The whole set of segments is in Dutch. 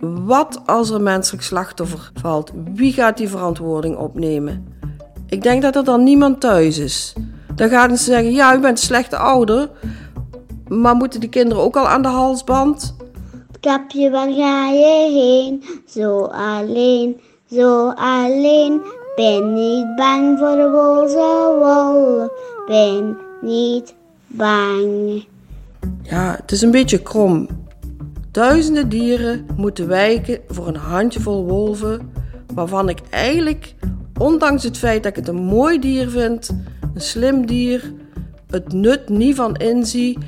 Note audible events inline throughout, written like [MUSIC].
Wat als er een menselijk slachtoffer valt? Wie gaat die verantwoording opnemen? Ik denk dat er dan niemand thuis is. Dan gaan ze zeggen: Ja, u bent een slechte ouder. Maar moeten die kinderen ook al aan de halsband? Kapje, waar ga je heen? Zo alleen, zo alleen. Ben niet bang voor de boze wolf. Ben niet bang. Ja, het is een beetje krom. Duizenden dieren moeten wijken voor een handjevol wolven, waarvan ik eigenlijk, ondanks het feit dat ik het een mooi dier vind, een slim dier, het nut niet van inzie.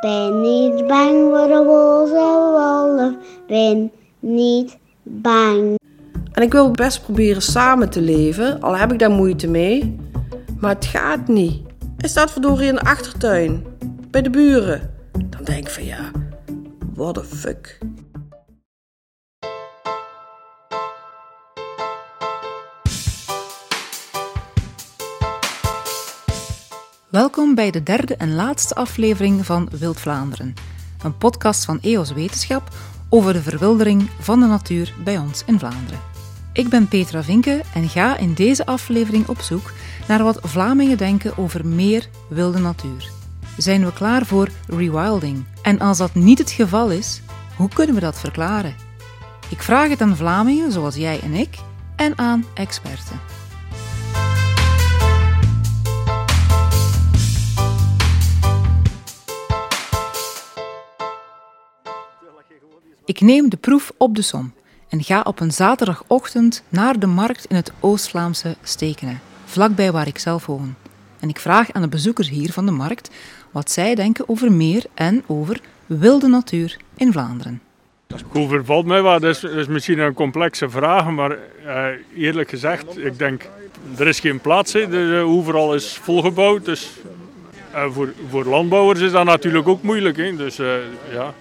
Ben niet bang voor de boze wolf. Ben niet bang. En ik wil best proberen samen te leven, al heb ik daar moeite mee. Maar het gaat niet. Hij staat verdorie in de achtertuin, bij de buren. Dan denk ik van ja, what the fuck. Welkom bij de derde en laatste aflevering van Wild Vlaanderen, een podcast van EOS Wetenschap over de verwildering van de natuur bij ons in Vlaanderen. Ik ben Petra Vinke en ga in deze aflevering op zoek naar wat Vlamingen denken over meer wilde natuur. Zijn we klaar voor rewilding? En als dat niet het geval is, hoe kunnen we dat verklaren? Ik vraag het aan Vlamingen zoals jij en ik en aan experten. Ik neem de proef op de som en ga op een zaterdagochtend naar de markt in het Oost-Vlaamse Stekenen, vlakbij waar ik zelf woon. En ik vraag aan de bezoekers hier van de markt wat zij denken over meer en over wilde natuur in Vlaanderen. Overvalt mij wel, dat is, dat is misschien een complexe vraag, maar eh, eerlijk gezegd, ik denk, er is geen plaats. Hè. De, de- overal is volgebouwd, dus eh, voor, voor landbouwers is dat natuurlijk ook moeilijk. Hè. Dus eh, ja,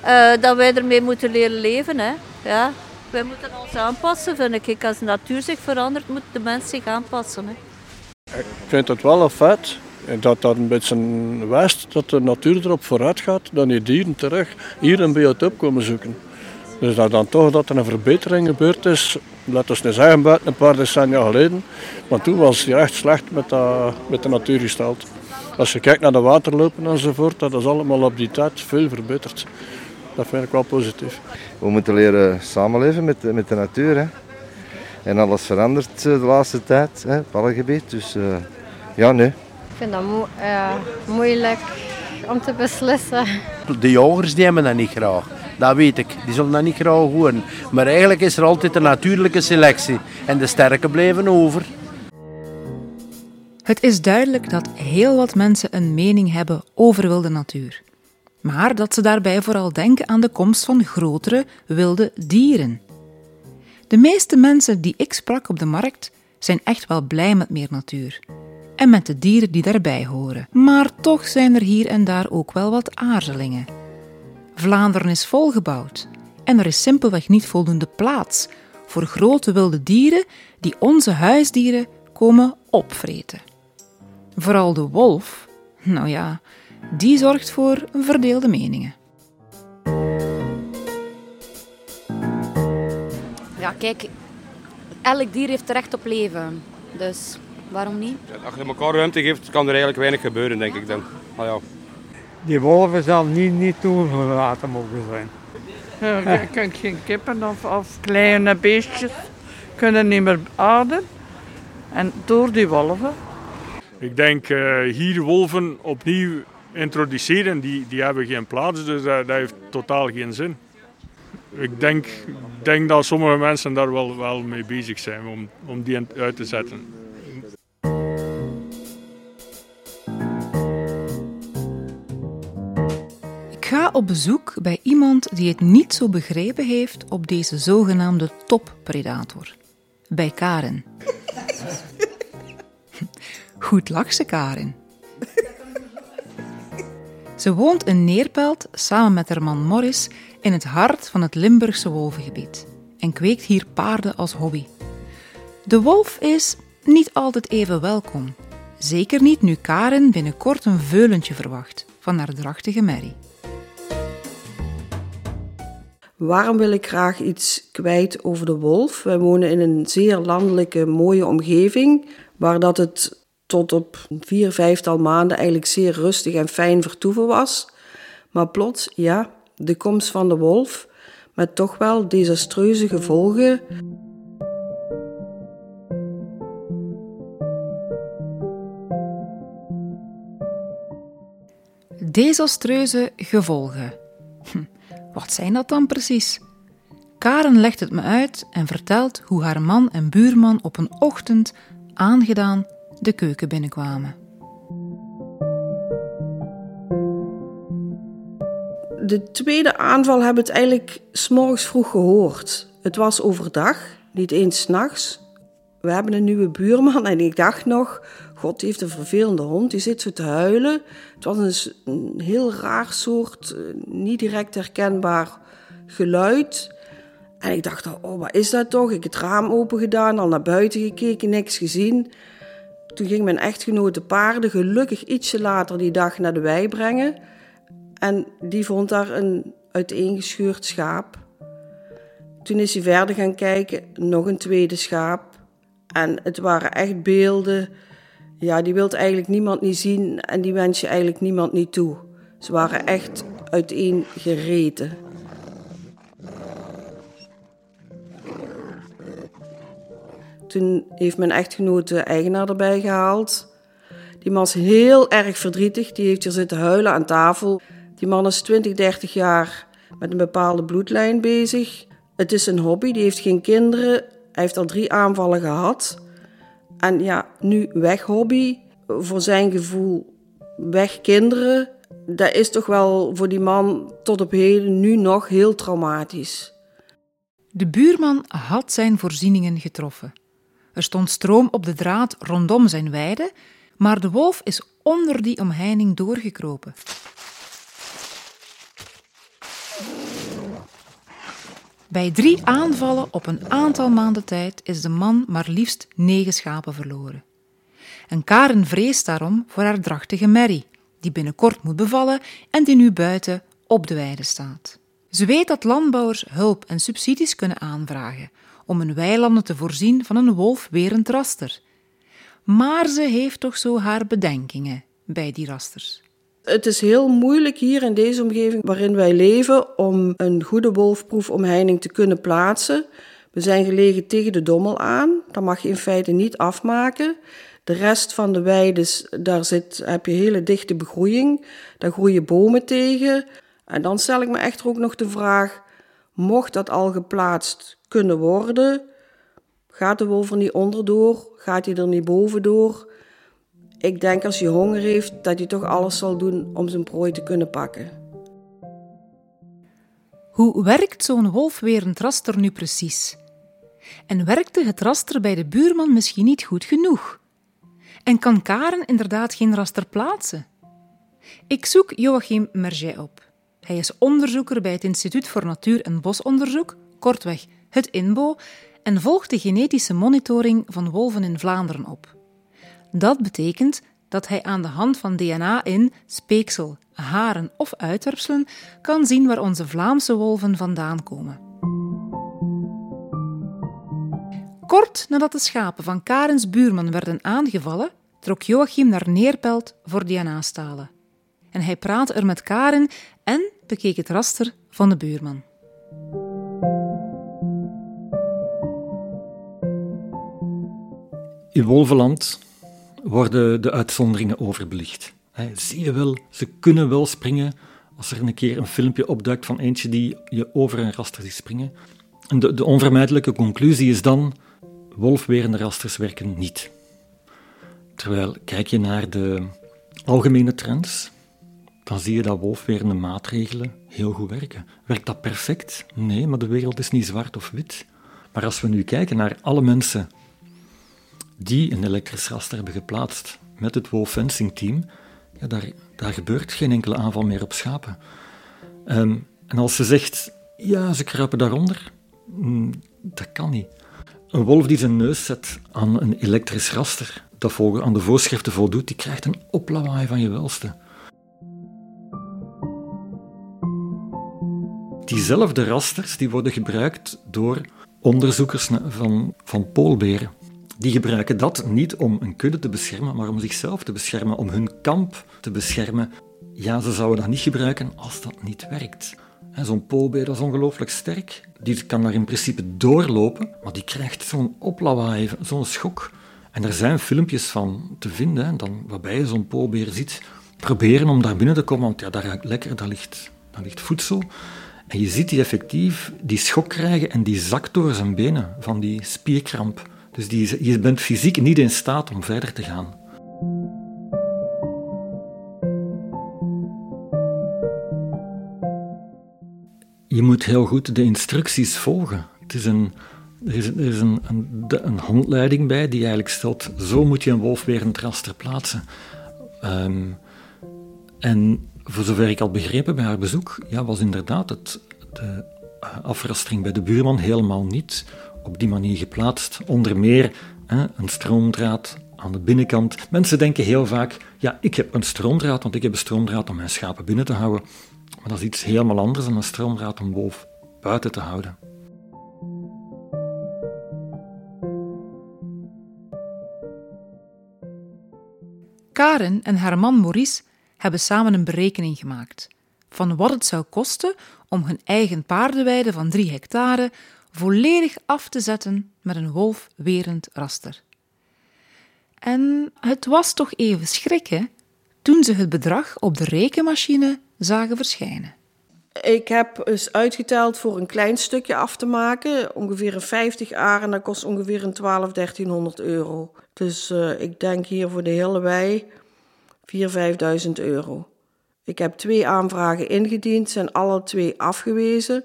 Eh, dat wij ermee moeten leren leven. Hè. Ja. Wij moeten ons aanpassen, vind ik. Als de natuur zich verandert, moet de mens zich aanpassen. Hè. Ik vind het wel een feit dat dat een beetje west dat de natuur erop vooruit gaat, dan die dieren terug hier een biotoop komen zoeken. Dus dat dan toch dat er een verbetering gebeurd is, laten we eens zeggen buiten een paar decennia geleden. Maar toen was het echt slecht met, dat, met de natuur gesteld. Als je kijkt naar de waterlopen enzovoort, dat is allemaal op die tijd veel verbeterd. Dat vind ik wel positief. We moeten leren samenleven met, met de natuur. Hè. En alles verandert eh, de laatste tijd hè, op alle gebied. Dus eh, ja, nee. Ik vind dat ja, moeilijk om te beslissen. De jagers die hebben dat niet graag. Dat weet ik. Die zullen dat niet graag horen. Maar eigenlijk is er altijd een natuurlijke selectie. En de sterken blijven over. Het is duidelijk dat heel wat mensen een mening hebben over wilde natuur. Maar dat ze daarbij vooral denken aan de komst van grotere wilde dieren. De meeste mensen die ik sprak op de markt zijn echt wel blij met meer natuur. En met de dieren die daarbij horen. Maar toch zijn er hier en daar ook wel wat aarzelingen. Vlaanderen is volgebouwd en er is simpelweg niet voldoende plaats voor grote wilde dieren die onze huisdieren komen opvreten. Vooral de wolf, nou ja, die zorgt voor verdeelde meningen. Ja, kijk, elk dier heeft recht op leven. Dus waarom niet? Als je elkaar ruimte geeft, kan er eigenlijk weinig gebeuren, denk ik dan. Maar ja. Die wolven zal niet, niet toegelaten mogen zijn. Je kunt geen kippen of, of kleine beestjes kunnen niet meer ademen. En door die wolven. ik denk eh, hier wolven opnieuw introduceren, die, die hebben geen plaats, dus dat, dat heeft totaal geen zin. Ik denk, denk dat sommige mensen daar wel, wel mee bezig zijn om, om die uit te zetten. Op bezoek bij iemand die het niet zo begrepen heeft op deze zogenaamde toppredator. Bij Karen. [LAUGHS] Goed lach ze, Karen. Ze woont in Neerpelt samen met haar man Morris in het hart van het Limburgse wolvengebied en kweekt hier paarden als hobby. De wolf is niet altijd even welkom. Zeker niet nu Karen binnenkort een veulentje verwacht van haar drachtige merrie. Waarom wil ik graag iets kwijt over de wolf? Wij wonen in een zeer landelijke, mooie omgeving, waar dat het tot op vier, vijftal maanden eigenlijk zeer rustig en fijn vertoeven was. Maar plots, ja, de komst van de wolf, met toch wel desastreuze gevolgen. Desastreuze gevolgen. Wat zijn dat dan precies? Karen legt het me uit en vertelt hoe haar man en buurman op een ochtend aangedaan de keuken binnenkwamen. De tweede aanval hebben we het eigenlijk s'morgens vroeg gehoord. Het was overdag, niet eens s'nachts. We hebben een nieuwe buurman en ik dacht nog, God heeft een vervelende hond, die zit zo te huilen. Het was een, heel raar soort, eh, niet direct herkenbaar geluid. En ik dacht, oh, wat is dat toch? Ik het raam open gedaan, al naar buiten gekeken, niks gezien. Toen ging mijn echtgenoot de paarden gelukkig ietsje later die dag naar de wei brengen. En die vond daar een uiteengescheurd schaap. Toen is hij verder gaan kijken, nog een tweede schaap. En het waren echt beelden, ja, die wilt eigenlijk niemand niet zien en die wens je eigenlijk niemand niet toe. Ze waren echt uiteen gereten. Toen heeft mijn echtgenoot de eigenaar erbij gehaald. Die man is heel erg verdrietig. Die heeft hier zitten huilen aan tafel. Die man is 20, 30 jaar met een bepaalde bloedlijn bezig. Het is een hobby. Die heeft geen kinderen. Hij heeft al drie aanvallen gehad. En ja, nu weg hobby. Voor zijn gevoel weg kinderen. Dat is toch wel voor die man tot op heden nu nog heel traumatisch. De buurman had zijn voorzieningen getroffen. Er stond stroom op de draad rondom zijn weide, maar de wolf is onder die omheining doorgekropen. Bij drie aanvallen op een aantal maanden tijd is de man maar liefst negen schapen verloren. En Karen vreest daarom voor haar drachtige Mary, die binnenkort moet bevallen en die nu buiten op de weide staat. Ze weet dat landbouwers hulp en subsidies kunnen aanvragen om hun weilanden te voorzien van een wolfwerend raster. Maar ze heeft toch zo haar bedenkingen bij die rasters. Het is heel moeilijk hier in deze omgeving waarin wij leven om een goede wolfproefomheining te kunnen plaatsen. We zijn gelegen tegen de dommel aan. Dat mag je in feite niet afmaken. De rest van de weides, daar zit, heb je hele dichte begroeiing. Daar groeien bomen tegen. En dan stel ik me echter ook nog de vraag: mocht dat al geplaatst kunnen worden, gaat de wolf er niet onderdoor? Gaat hij er niet bovendoor? Ik denk als hij honger heeft, dat hij toch alles zal doen om zijn prooi te kunnen pakken. Hoe werkt zo'n wolfwerend raster nu precies? En werkte het raster bij de buurman misschien niet goed genoeg? En kan Karen inderdaad geen raster plaatsen? Ik zoek Joachim Merget op. Hij is onderzoeker bij het Instituut voor Natuur- en Bosonderzoek, kortweg het INBO, en volgt de genetische monitoring van wolven in Vlaanderen op. Dat betekent dat hij aan de hand van DNA in speeksel, haren of uitwerpselen kan zien waar onze Vlaamse wolven vandaan komen. Kort nadat de schapen van Karens buurman werden aangevallen, trok Joachim naar Neerpelt voor DNA-stalen. En hij praatte er met Karen en bekeek het raster van de buurman. In Wolvenland worden de uitzonderingen overbelicht. zie je wel, ze kunnen wel springen als er een keer een filmpje opduikt van eentje die je over een raster ziet springen. En de, de onvermijdelijke conclusie is dan, wolfwerende rasters werken niet. Terwijl, kijk je naar de algemene trends, dan zie je dat wolfwerende maatregelen heel goed werken. Werkt dat perfect? Nee, maar de wereld is niet zwart of wit. Maar als we nu kijken naar alle mensen die een elektrisch raster hebben geplaatst met het wolf fencing team, ja, daar, daar gebeurt geen enkele aanval meer op schapen. Ehm, en als ze zegt, ja, ze kruipen daaronder, mm, dat kan niet. Een wolf die zijn neus zet aan een elektrisch raster, dat aan de voorschriften voldoet, die krijgt een oplawaai van je welste. diezelfde rasters die worden gebruikt door onderzoekers van, van poolberen. Die gebruiken dat niet om een kudde te beschermen, maar om zichzelf te beschermen, om hun kamp te beschermen. Ja, ze zouden dat niet gebruiken als dat niet werkt. Zo'n poolbeer is ongelooflijk sterk. Die kan daar in principe doorlopen, maar die krijgt zo'n oplawaai, zo'n schok. En er zijn filmpjes van te vinden, dan, waarbij je zo'n poolbeer ziet proberen om daar binnen te komen, want ja, daar ruikt lekker, daar ligt, daar ligt voedsel. En je ziet die effectief die schok krijgen en die zakt door zijn benen van die spierkramp. Dus die, je bent fysiek niet in staat om verder te gaan. Je moet heel goed de instructies volgen. Het is een, er is, er is een, een, handleiding bij die eigenlijk stelt: zo moet je een wolf weer een raster plaatsen. Um, en voor zover ik had begrepen bij haar bezoek, ja, was inderdaad het, de afrastering bij de buurman helemaal niet op die manier geplaatst. Onder meer hè, een stroomdraad aan de binnenkant. Mensen denken heel vaak, ja, ik heb een stroomdraad, want ik heb een stroomdraad om mijn schapen binnen te houden. Maar dat is iets helemaal anders dan een stroomdraad om wolf buiten te houden. Karen en haar man Maurice hebben samen een berekening gemaakt van wat het zou kosten om hun eigen paardenweide van 3 hectare volledig af te zetten met een wolfwerend raster. En het was toch even schrikken toen ze het bedrag op de rekenmachine zagen verschijnen. Ik heb eens uitgeteld voor een klein stukje af te maken, ongeveer een 50 aren, dat kost ongeveer een 12, 1300 euro. Dus uh, ik denk hier voor de hele wei 4.000, 5.000 euro. Ik heb twee aanvragen ingediend, zijn alle twee afgewezen.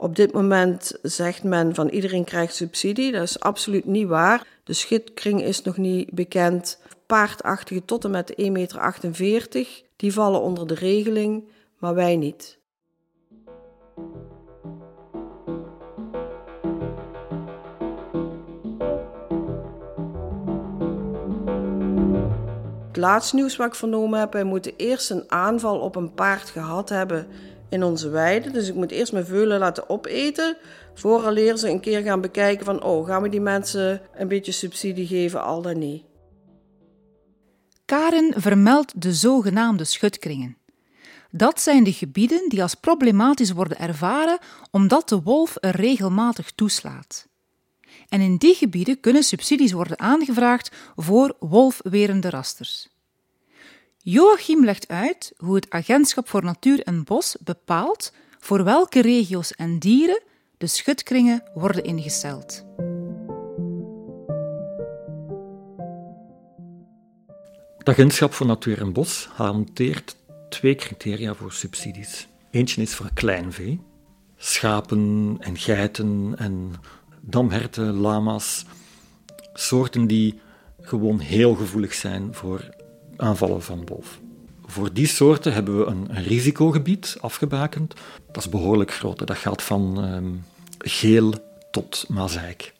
Op dit moment zegt men van iedereen krijgt subsidie. Dat is absoluut niet waar. De schitkring is nog niet bekend. Paardachtige tot en met 1,48 meter, die vallen onder de regeling, maar wij niet. Het laatste nieuws wat ik vernomen heb, wij moeten eerst een aanval op een paard gehad hebben in onze weide. Dus ik moet eerst mijn veulen laten opeten, vooraleer ze een keer gaan bekijken van, oh, gaan we die mensen een beetje subsidie geven, al dan niet. Karen vermeldt de zogenaamde schutkringen. Dat zijn de gebieden die als problematisch worden ervaren omdat de wolf er regelmatig toeslaat. En in die gebieden kunnen subsidies worden aangevraagd voor wolfwerende rasters. Joachim legt uit hoe het Agentschap voor Natuur en Bos bepaalt voor welke regio's en dieren de schutkringen worden ingesteld. Het Agentschap voor Natuur en Bos hanteert twee criteria voor subsidies. Eentje is voor kleinvee, schapen en geiten en damherten, lama's, soorten die gewoon heel gevoelig zijn voor aanvallen van wolf. Voor die soorten hebben we een, risicogebied afgebakend. Dat is behoorlijk groot. Dat gaat van ehm, geel tot mazeik.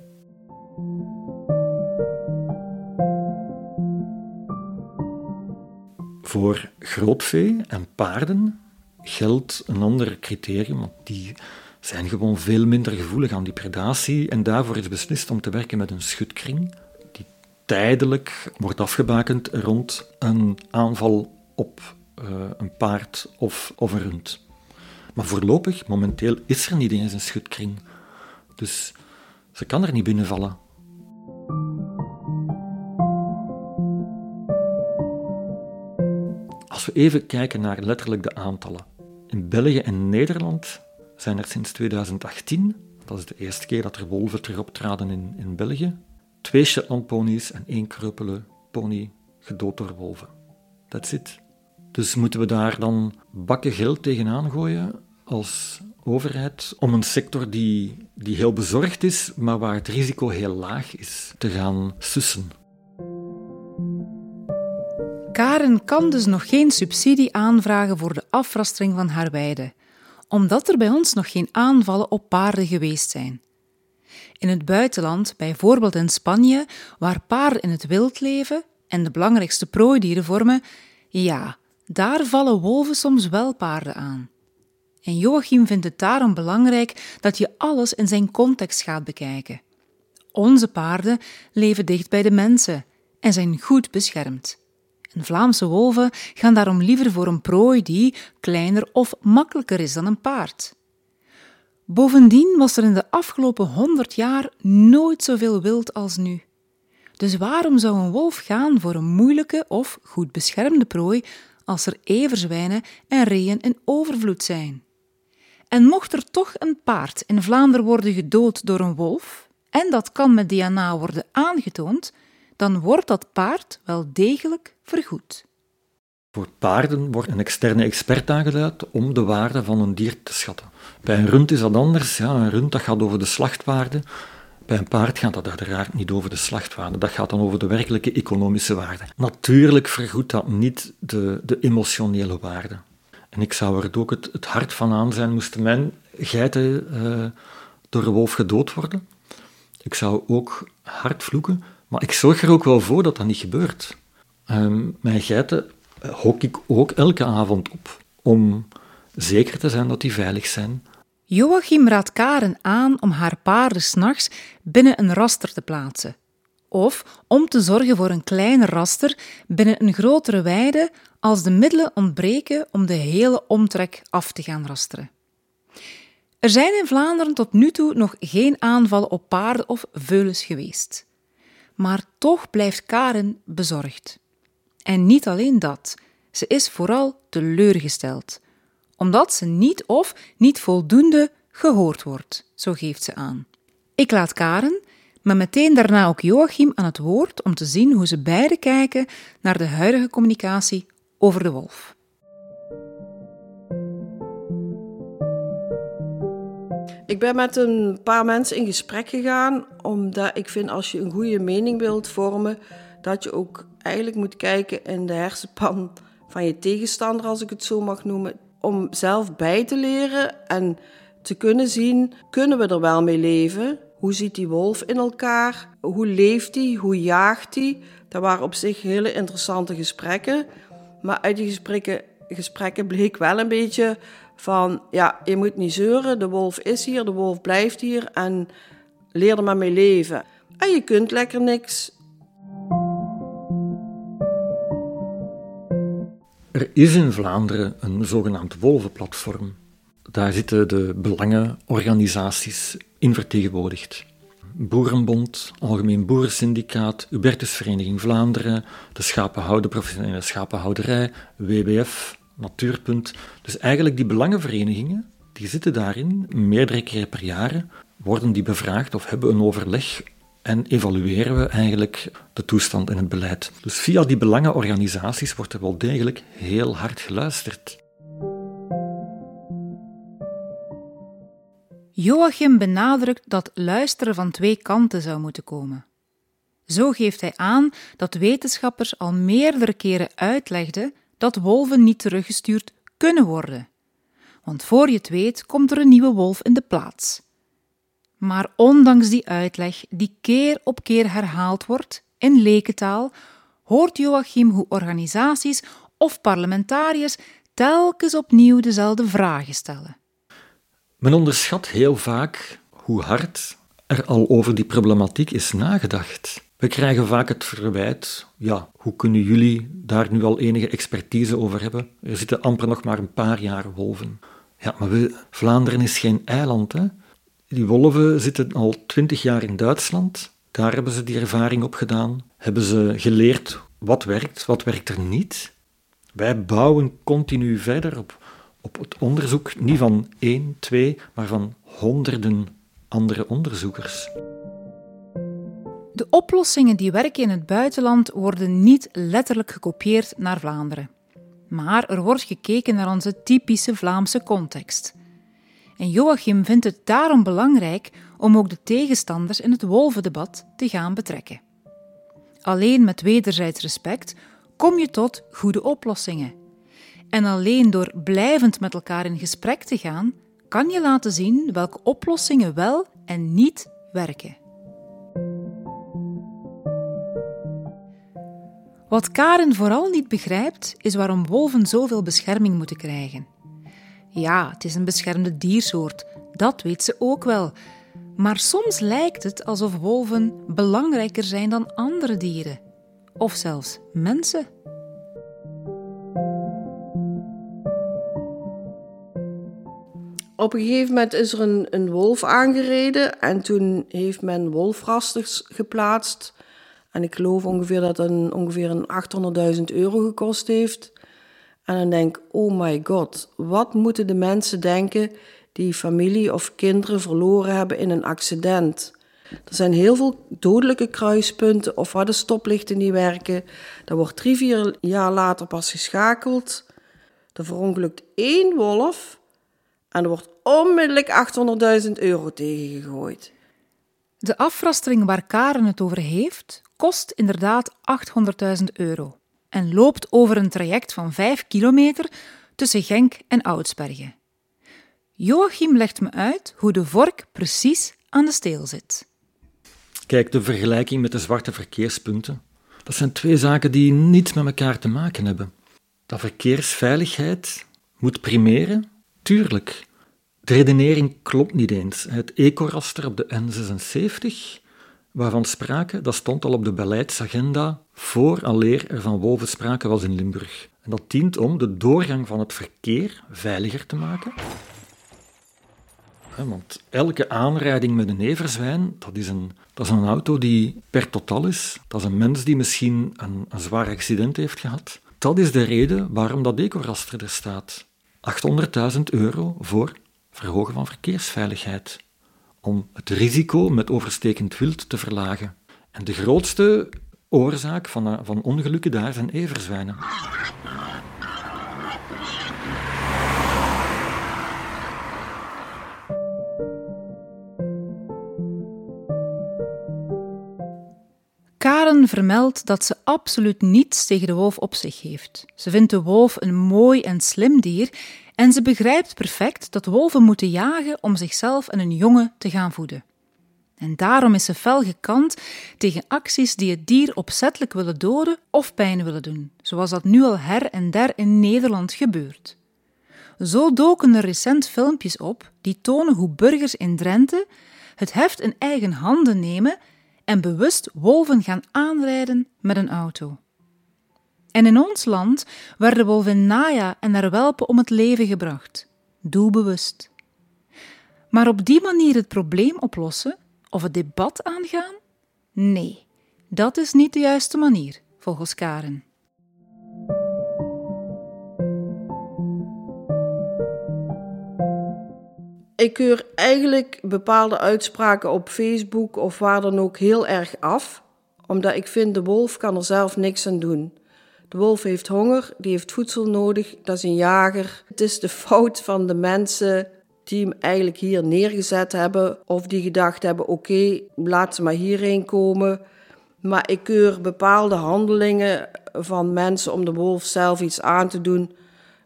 Voor grootvee en paarden geldt een ander criterium, want die zijn gewoon veel minder gevoelig aan die predatie en daarvoor is beslist om te werken met een schutkring tijdelijk wordt afgebakend rond een aanval op uh, een paard of, een rund. Maar voorlopig, momenteel, is er niet eens een schutkring. Dus ze kan er niet binnenvallen. Als we even kijken naar letterlijk de aantallen. In België en Nederland zijn er sinds 2018, dat is de eerste keer dat er wolven terug optraden in, in België, twee Shetlandponies en één kruppele pony gedood door wolven. That's it. Dus moeten we daar dan bakken geld tegenaan gooien als overheid om een sector die, die heel bezorgd is, maar waar het risico heel laag is, te gaan sussen. Karen kan dus nog geen subsidie aanvragen voor de afrastering van haar weide, omdat er bij ons nog geen aanvallen op paarden geweest zijn. In het buitenland, bijvoorbeeld in Spanje, waar paarden in het wild leven en de belangrijkste prooidieren vormen, ja, daar vallen wolven soms wel paarden aan. En Joachim vindt het daarom belangrijk dat je alles in zijn context gaat bekijken. Onze paarden leven dicht bij de mensen en zijn goed beschermd. Vlaamse wolven gaan daarom liever voor een prooi die kleiner of makkelijker is dan een paard. Bovendien was er in de afgelopen honderd jaar nooit zoveel wild als nu. Dus waarom zou een wolf gaan voor een moeilijke of goed beschermde prooi als er everzwijnen en reeën in overvloed zijn? En mocht er toch een paard in Vlaanderen worden gedood door een wolf, en dat kan met DNA worden aangetoond, dan wordt dat paard wel degelijk vergoed. Voor paarden wordt een externe expert aangeduid om de waarde van een dier te schatten. Bij een rund is dat anders. Ja, een rund dat gaat over de slachtwaarde. Bij een paard gaat dat uiteraard niet over de slachtwaarde. Dat gaat dan over de werkelijke economische waarde. Natuurlijk vergoedt dat niet de, de emotionele waarde. En ik zou er ook het, het hart van aan zijn, moesten mijn geiten uh, door een wolf gedood worden. Ik zou ook hard vloeken, maar ik zorg er ook wel voor dat dat niet gebeurt. Uh, mijn geiten hok ik ook elke avond op om zeker te zijn dat die veilig zijn. Joachim raadt Karen aan om haar paarden s'nachts binnen een raster te plaatsen. Of om te zorgen voor een kleiner raster binnen een grotere weide als de middelen ontbreken om de hele omtrek af te gaan rasteren. Er zijn in Vlaanderen tot nu toe nog geen aanvallen op paarden of veulens geweest. Maar toch blijft Karen bezorgd. En niet alleen dat, ze is vooral teleurgesteld, omdat ze niet of niet voldoende gehoord wordt, zo geeft ze aan. Ik laat Karen, maar meteen daarna ook Joachim aan het woord om te zien hoe ze beiden kijken naar de huidige communicatie over de wolf. Ik ben met een paar mensen in gesprek gegaan, omdat ik vind als je een goede mening wilt vormen, dat je ook eigenlijk moet kijken in de hersenpan van je tegenstander, als ik het zo mag noemen, om zelf bij te leren en te kunnen zien, kunnen we er wel mee leven? Hoe ziet die wolf in elkaar? Hoe leeft hij? Hoe jaagt hij? Dat waren op zich hele interessante gesprekken. Maar uit die gesprekken, gesprekken bleek wel een beetje van, ja, je moet niet zeuren, de wolf is hier, de wolf blijft hier en leer er maar mee leven. En je kunt lekker niks. Er is in Vlaanderen een zogenaamd wolvenplatform. Daar zitten de belangenorganisaties in vertegenwoordigd. Boerenbond, Algemeen Boerensyndicaat, Hubertusvereniging Vlaanderen, de Schapenhouder, Professionele Schapenhouderij, WWF, Natuurpunt. Dus eigenlijk die belangenverenigingen, die zitten daarin, meerdere keren per jaar, worden die bevraagd of hebben een overleg en evalueren we eigenlijk de toestand en het beleid. Dus via die belangenorganisaties wordt er wel degelijk heel hard geluisterd. Joachim benadrukt dat luisteren van twee kanten zou moeten komen. Zo geeft hij aan dat wetenschappers al meerdere keren uitlegden dat wolven niet teruggestuurd kunnen worden. Want voor je het weet komt er een nieuwe wolf in de plaats. Maar ondanks die uitleg, die keer op keer herhaald wordt in lekentaal, hoort Joachim hoe organisaties of parlementariërs telkens opnieuw dezelfde vragen stellen. Men onderschat heel vaak hoe hard er al over die problematiek is nagedacht. We krijgen vaak het verwijt, ja, hoe kunnen jullie daar nu al enige expertise over hebben? Er zitten amper nog maar een paar jaar wolven. Ja, maar Vlaanderen is geen eiland, hè? Die wolven zitten al twintig jaar in Duitsland. Daar hebben ze die ervaring op gedaan. Hebben ze geleerd wat werkt, wat werkt er niet. Wij bouwen continu verder op, op het onderzoek, niet van één, twee, maar van honderden andere onderzoekers. De oplossingen die werken in het buitenland worden niet letterlijk gekopieerd naar Vlaanderen. Maar er wordt gekeken naar onze typische Vlaamse context. En Joachim vindt het daarom belangrijk om ook de tegenstanders in het wolvendebat te gaan betrekken. Alleen met wederzijds respect kom je tot goede oplossingen. En alleen door blijvend met elkaar in gesprek te gaan, kan je laten zien welke oplossingen wel en niet werken. Wat Karen vooral niet begrijpt, is waarom wolven zoveel bescherming moeten krijgen. Ja, het is een beschermde diersoort, dat weet ze ook wel. Maar soms lijkt het alsof wolven belangrijker zijn dan andere dieren. Of zelfs mensen. Op een gegeven moment is er een, wolf aangereden en toen heeft men wolfrasters geplaatst. En ik geloof ongeveer dat een, ongeveer een 800.000 euro gekost heeft. En dan denk oh my god, wat moeten de mensen denken die familie of kinderen verloren hebben in een accident? Er zijn heel veel dodelijke kruispunten of waar de stoplichten niet werken. Er wordt drie, vier jaar later pas geschakeld. Er verongelukt één wolf en er wordt onmiddellijk 800.000 euro tegengegooid. De afrastering waar Karen het over heeft, kost inderdaad 800.000 euro en loopt over een traject van 5 kilometer tussen Genk en Oudsbergen. Joachim legt me uit hoe de vork precies aan de steel zit. Kijk, de vergelijking met de zwarte verkeerspunten. Dat zijn twee zaken die niets met elkaar te maken hebben. Dat verkeersveiligheid moet primeren, tuurlijk. De redenering klopt niet eens. Het ecoraster op de N76, waarvan sprake, dat stond al op de beleidsagenda voor alleer er van wolven sprake was in Limburg. En dat dient om de doorgang van het verkeer veiliger te maken. Want elke aanrijding met een everzwijn, dat is een, dat is een auto die per totaal is. Dat is een mens die misschien een, een zwaar accident heeft gehad. Dat is de reden waarom dat ecoraster er staat. 800.000 euro voor verhogen van verkeersveiligheid. Om het risico met overstekend wild te verlagen. En de grootste oorzaak van, van ongelukken daar zijn everzwijnen. Karen vermeldt dat ze absoluut niets tegen de wolf op zich heeft. Ze vindt de wolf een mooi en slim dier en ze begrijpt perfect dat wolven moeten jagen om zichzelf en een jongen te gaan voeden. En daarom is ze fel gekant tegen acties die het dier opzettelijk willen doden of pijn willen doen, zoals dat nu al her en der in Nederland gebeurt. Zo doken er recent filmpjes op die tonen hoe burgers in Drenthe het heft in eigen handen nemen en bewust wolven gaan aanrijden met een auto. En in ons land werden wolven Naya en haar welpen om het leven gebracht, doelbewust. Maar op die manier het probleem oplossen of het debat aangaan? Nee, dat is niet de juiste manier, volgens Karen. Ik keur eigenlijk bepaalde uitspraken op Facebook of waar dan ook heel erg af, omdat ik vind de wolf kan er zelf niks aan doen. De wolf heeft honger, die heeft voedsel nodig, dat is een jager. Het is de [LAUGHS] fout van de mensen die hem eigenlijk hier neergezet hebben of die gedacht hebben: oké, okay, laat ze maar hierheen komen. Maar ik keur bepaalde handelingen van mensen om de wolf zelf iets aan te doen.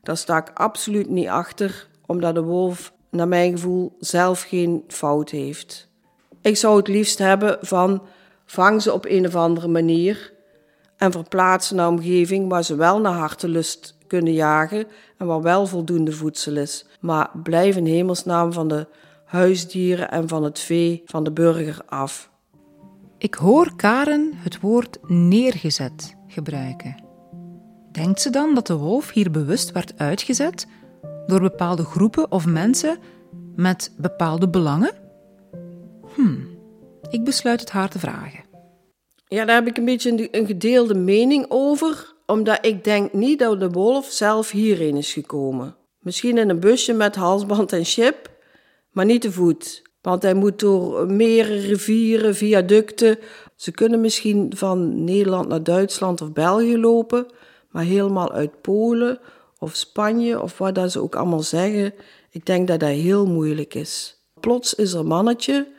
Daar sta ik absoluut niet achter, omdat de wolf naar mijn gevoel zelf geen fout heeft. Ik zou het liefst hebben van vang ze op een of andere manier en verplaats naar een omgeving waar ze wel naar hartelust kunnen jagen en waar wel voldoende voedsel is. Maar blijf in hemelsnaam van de huisdieren en van het vee van de burger af. Ik hoor Karen het woord neergezet gebruiken. Denkt ze dan dat de wolf hier bewust werd uitgezet door bepaalde groepen of mensen met bepaalde belangen? Hm, ik besluit het haar te vragen. Ja, daar heb ik een beetje een gedeelde mening over, omdat ik denk niet dat de wolf zelf hierheen is gekomen. Misschien in een busje met halsband en chip, maar niet te voet. Want hij moet door meren, rivieren, viaducten. Ze kunnen misschien van Nederland naar Duitsland of België lopen, maar helemaal uit Polen of Spanje of wat dat ze ook allemaal zeggen. Ik denk dat dat heel moeilijk is. Plots is er een mannetje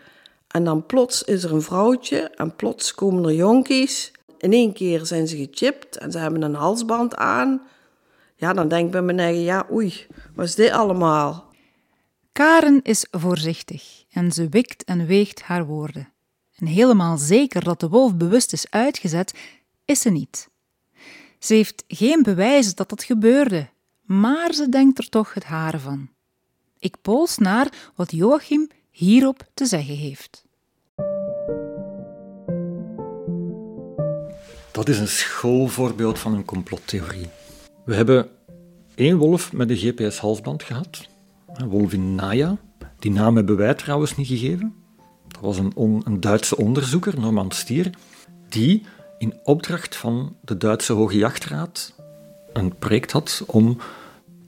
en dan plots is er een vrouwtje en plots komen er jonkies. In één keer zijn ze gechipt en ze hebben een halsband aan. Ja, dan denk ik bij mijn eigen, ja oei, wat is dit allemaal? Karen is voorzichtig en ze wikt en weegt haar woorden. En helemaal zeker dat de wolf bewust is uitgezet, is ze niet. Ze heeft geen bewijs dat dat gebeurde, maar ze denkt er toch het hare van. Ik pols naar wat Joachim hierop te zeggen heeft. Dat is een schoolvoorbeeld van een complottheorie. We hebben één wolf met een GPS-halsband gehad, een wolvin Naya. Die naam hebben wij trouwens niet gegeven. Dat was een, een Duitse onderzoeker, Norman Stier, die in opdracht van de Duitse Hoge Jachtraad een project had om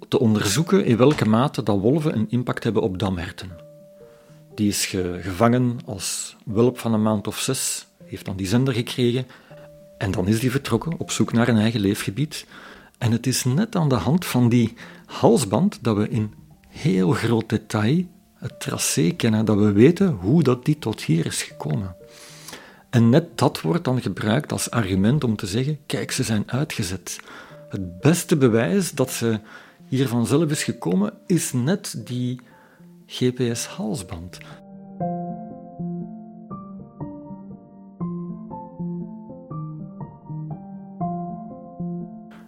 te onderzoeken in welke mate dat wolven een impact hebben op damherten. Die is gevangen als wulp van een maand of zes, heeft dan die zender gekregen en dan is die vertrokken op zoek naar een eigen leefgebied. En het is net aan de hand van die halsband dat we in heel groot detail het tracé kennen, dat we weten hoe dat die tot hier is gekomen. En net dat wordt dan gebruikt als argument om te zeggen: kijk, ze zijn uitgezet. Het beste bewijs dat ze hier vanzelf is gekomen, is net die GPS-halsband.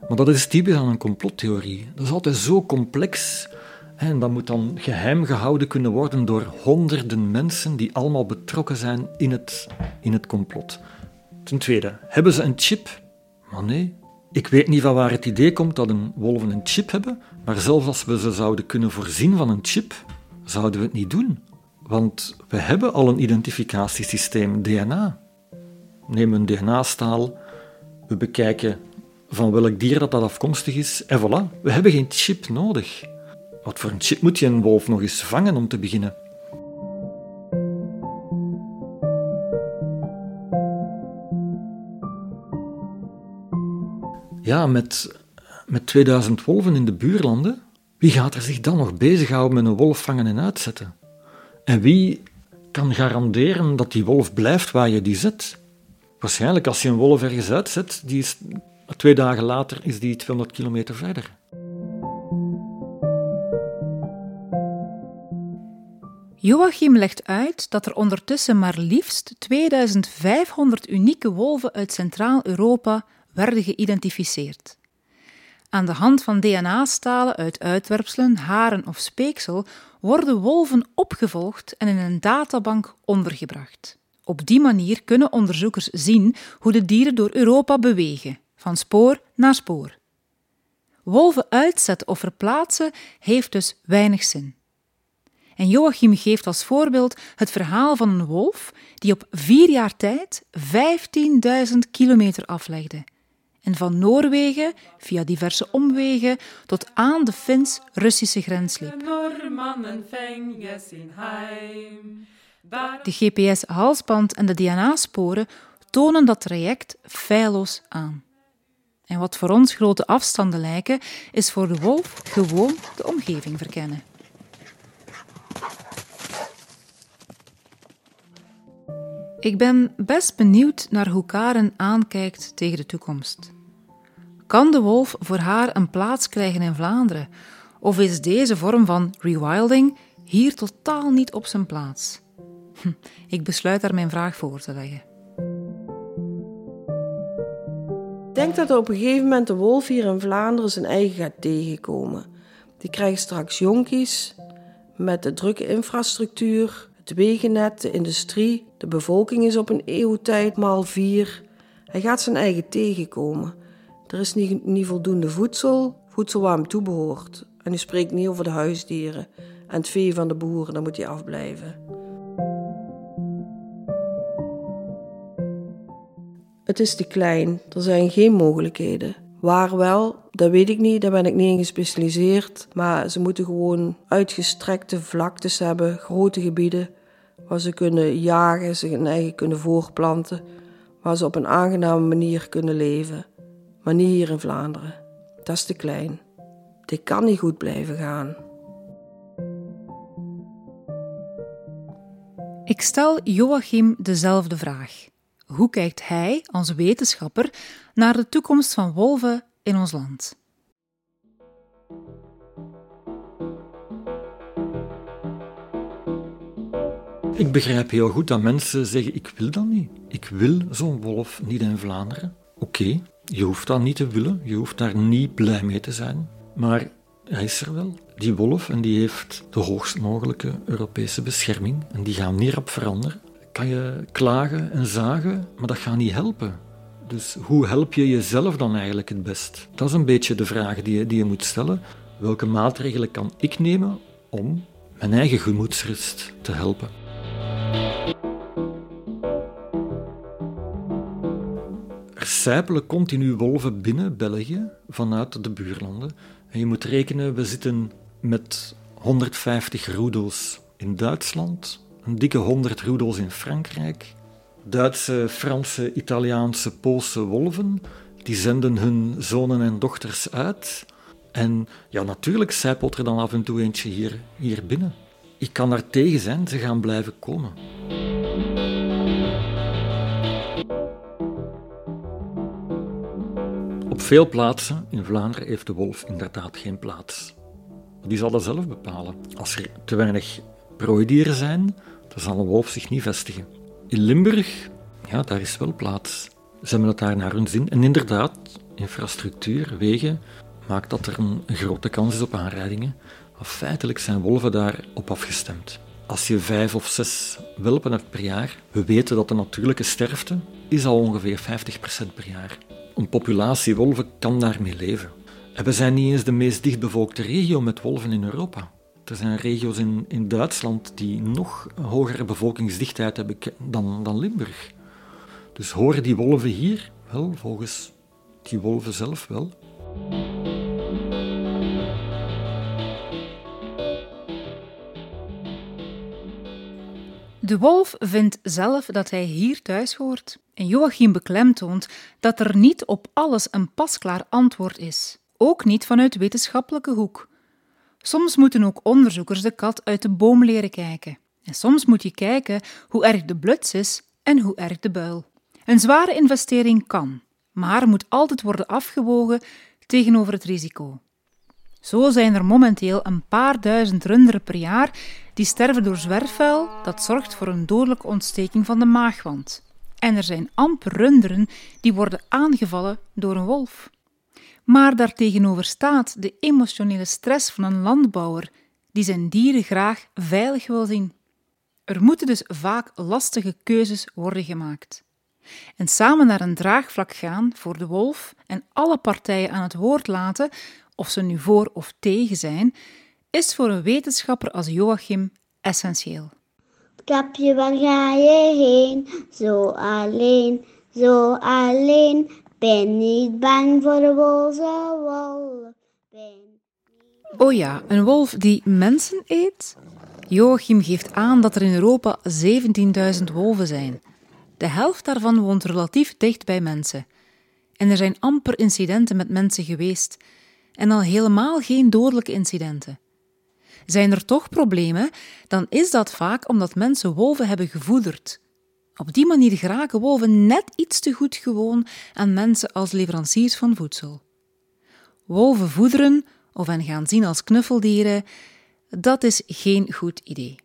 Maar dat is typisch aan een complottheorie. Dat is altijd zo complex. En dat moet dan geheim gehouden kunnen worden door honderden mensen die allemaal betrokken zijn in het, in het complot. Ten tweede, hebben ze een chip? Maar nee, ik weet niet van waar het idee komt dat een wolven een chip hebben, maar zelfs als we ze zouden kunnen voorzien van een chip, zouden we het niet doen. Want we hebben al een identificatiesysteem, DNA. Neem een DNA-staal, we bekijken van welk dier dat, dat afkomstig is, en voilà, we hebben geen chip nodig. Wat voor een chip moet je een wolf nog eens vangen om te beginnen? Ja, met, met 2000 wolven in de buurlanden, wie gaat er zich dan nog bezighouden met een wolf vangen en uitzetten? En wie kan garanderen dat die wolf blijft waar je die zet? Waarschijnlijk als je een wolf ergens uitzet, die is, twee dagen later is die 200 kilometer verder. Joachim legt uit dat er ondertussen maar liefst 2500 unieke wolven uit Centraal-Europa werden geïdentificeerd. Aan de hand van DNA-stalen uit uitwerpselen, haren of speeksel worden wolven opgevolgd en in een databank ondergebracht. Op die manier kunnen onderzoekers zien hoe de dieren door Europa bewegen, van spoor naar spoor. Wolven uitzetten of verplaatsen heeft dus weinig zin. En Joachim geeft als voorbeeld het verhaal van een wolf die op vier jaar tijd 15.000 kilometer aflegde en van Noorwegen via diverse omwegen tot aan de Fins-Russische grens liep. De GPS-halsband en de DNA-sporen tonen dat traject feilloos aan. En wat voor ons grote afstanden lijken, is voor de wolf gewoon de omgeving verkennen. Ik ben best benieuwd naar hoe Karen aankijkt tegen de toekomst. Kan de wolf voor haar een plaats krijgen in Vlaanderen? Of is deze vorm van rewilding hier totaal niet op zijn plaats? Hm, ik besluit daar mijn vraag voor te leggen. Ik denk dat op een gegeven moment de wolf hier in Vlaanderen zijn eigen gaat tegenkomen. Die krijgt straks jonkies met de drukke infrastructuur, het wegennet, de industrie. De bevolking is op een eeuwtijd maal vier. Hij gaat zijn eigen tegenkomen. Er is niet, niet voldoende voedsel, voedsel waar hem toe behoort. En u spreekt niet over de huisdieren en het vee van de boeren, dan moet hij afblijven. Het is te klein, er zijn geen mogelijkheden. Waar wel, dat weet ik niet, daar ben ik niet in gespecialiseerd. Maar ze moeten gewoon uitgestrekte vlaktes hebben, grote gebieden, waar ze kunnen jagen, zich hun eigen kunnen voorplanten, waar ze op een aangename manier kunnen leven maar niet hier in Vlaanderen. Dat is te klein. Dit kan niet goed blijven gaan. Ik stel Joachim dezelfde vraag. Hoe kijkt hij als wetenschapper naar de toekomst van wolven in ons land? Ik begrijp heel goed dat mensen zeggen: Ik wil dat niet. Ik wil zo'n wolf niet in Vlaanderen. Oké, je hoeft dat niet te willen, je hoeft daar niet blij mee te zijn. Maar hij is er wel. die wolf en die heeft de hoogst mogelijke Europese bescherming en die gaan niet op veranderen. Kan je klagen en zagen, maar dat gaat niet helpen. Dus hoe help je jezelf dan eigenlijk het best? Dat is een beetje de vraag die je, die je moet stellen. Welke maatregelen kan ik nemen om mijn eigen gemoedsrust te helpen? Er sijpelen continu wolven binnen België vanuit de buurlanden. En je moet rekenen, we zitten met 150 roedels in Duitsland, een dikke 100 roedels in Frankrijk. Duitse, Franse, Italiaanse, Poolse wolven, die zenden hun zonen en dochters uit. En ja, natuurlijk zijpelt er dan af en toe eentje hier, hier binnen. Ik kan daar tegen zijn, ze gaan blijven komen. Op veel plaatsen in Vlaanderen heeft de wolf inderdaad geen plaats. Die zal dat zelf bepalen. Als er te weinig prooidieren zijn, dan zal een wolf zich niet vestigen. In Limburg, ja, daar is wel plaats. Ze hebben het daar naar hun zin. En inderdaad, infrastructuur, wegen, maakt dat er een grote kans is op aanrijdingen. Feitelijk zijn wolven daarop afgestemd. Als je vijf of zes welpen hebt per jaar, we weten dat de natuurlijke sterfte is al ongeveer 50% per jaar. Een populatie wolven kan daarmee leven. En we zijn niet eens de meest dichtbevolkte regio met wolven in Europa. Er zijn regio's in, in Duitsland die nog een hogere bevolkingsdichtheid hebben dan, dan Limburg. Dus horen die wolven hier? Wel, volgens die wolven zelf wel. De wolf vindt zelf dat hij hier thuis hoort. En Joachim beklemtoont dat er niet op alles een pasklaar antwoord is. Ook niet vanuit wetenschappelijke hoek. Soms moeten ook onderzoekers de kat uit de boom leren kijken. En soms moet je kijken hoe erg de bluts is en hoe erg de buil. Een zware investering kan, maar moet altijd worden afgewogen tegenover het risico. Zo zijn er momenteel een paar duizend runderen per jaar die sterven door zwerfvuil dat zorgt voor een dodelijke ontsteking van de maagwand. En er zijn amper runderen die worden aangevallen door een wolf. Maar daartegenover staat de emotionele stress van een landbouwer die zijn dieren graag veilig wil zien. Er moeten dus vaak lastige keuzes worden gemaakt. En samen naar een draagvlak gaan voor de wolf en alle partijen aan het woord laten, of ze nu voor of tegen zijn, is voor een wetenschapper als Joachim essentieel. Kapje, waar ga je heen? Zo alleen, zo alleen. Ben niet bang voor de boze wolf. Ben... Oh ja, een wolf die mensen eet? Joachim geeft aan dat er in Europa 17.000 wolven zijn. De helft daarvan woont relatief dicht bij mensen. En er zijn amper incidenten met mensen geweest. En al helemaal geen dodelijke incidenten. Zijn er toch problemen, dan is dat vaak omdat mensen wolven hebben gevoederd. Op die manier geraken wolven net iets te goed gewoon aan mensen als leveranciers van voedsel. Wolven voederen of hen gaan zien als knuffeldieren, dat is geen goed idee.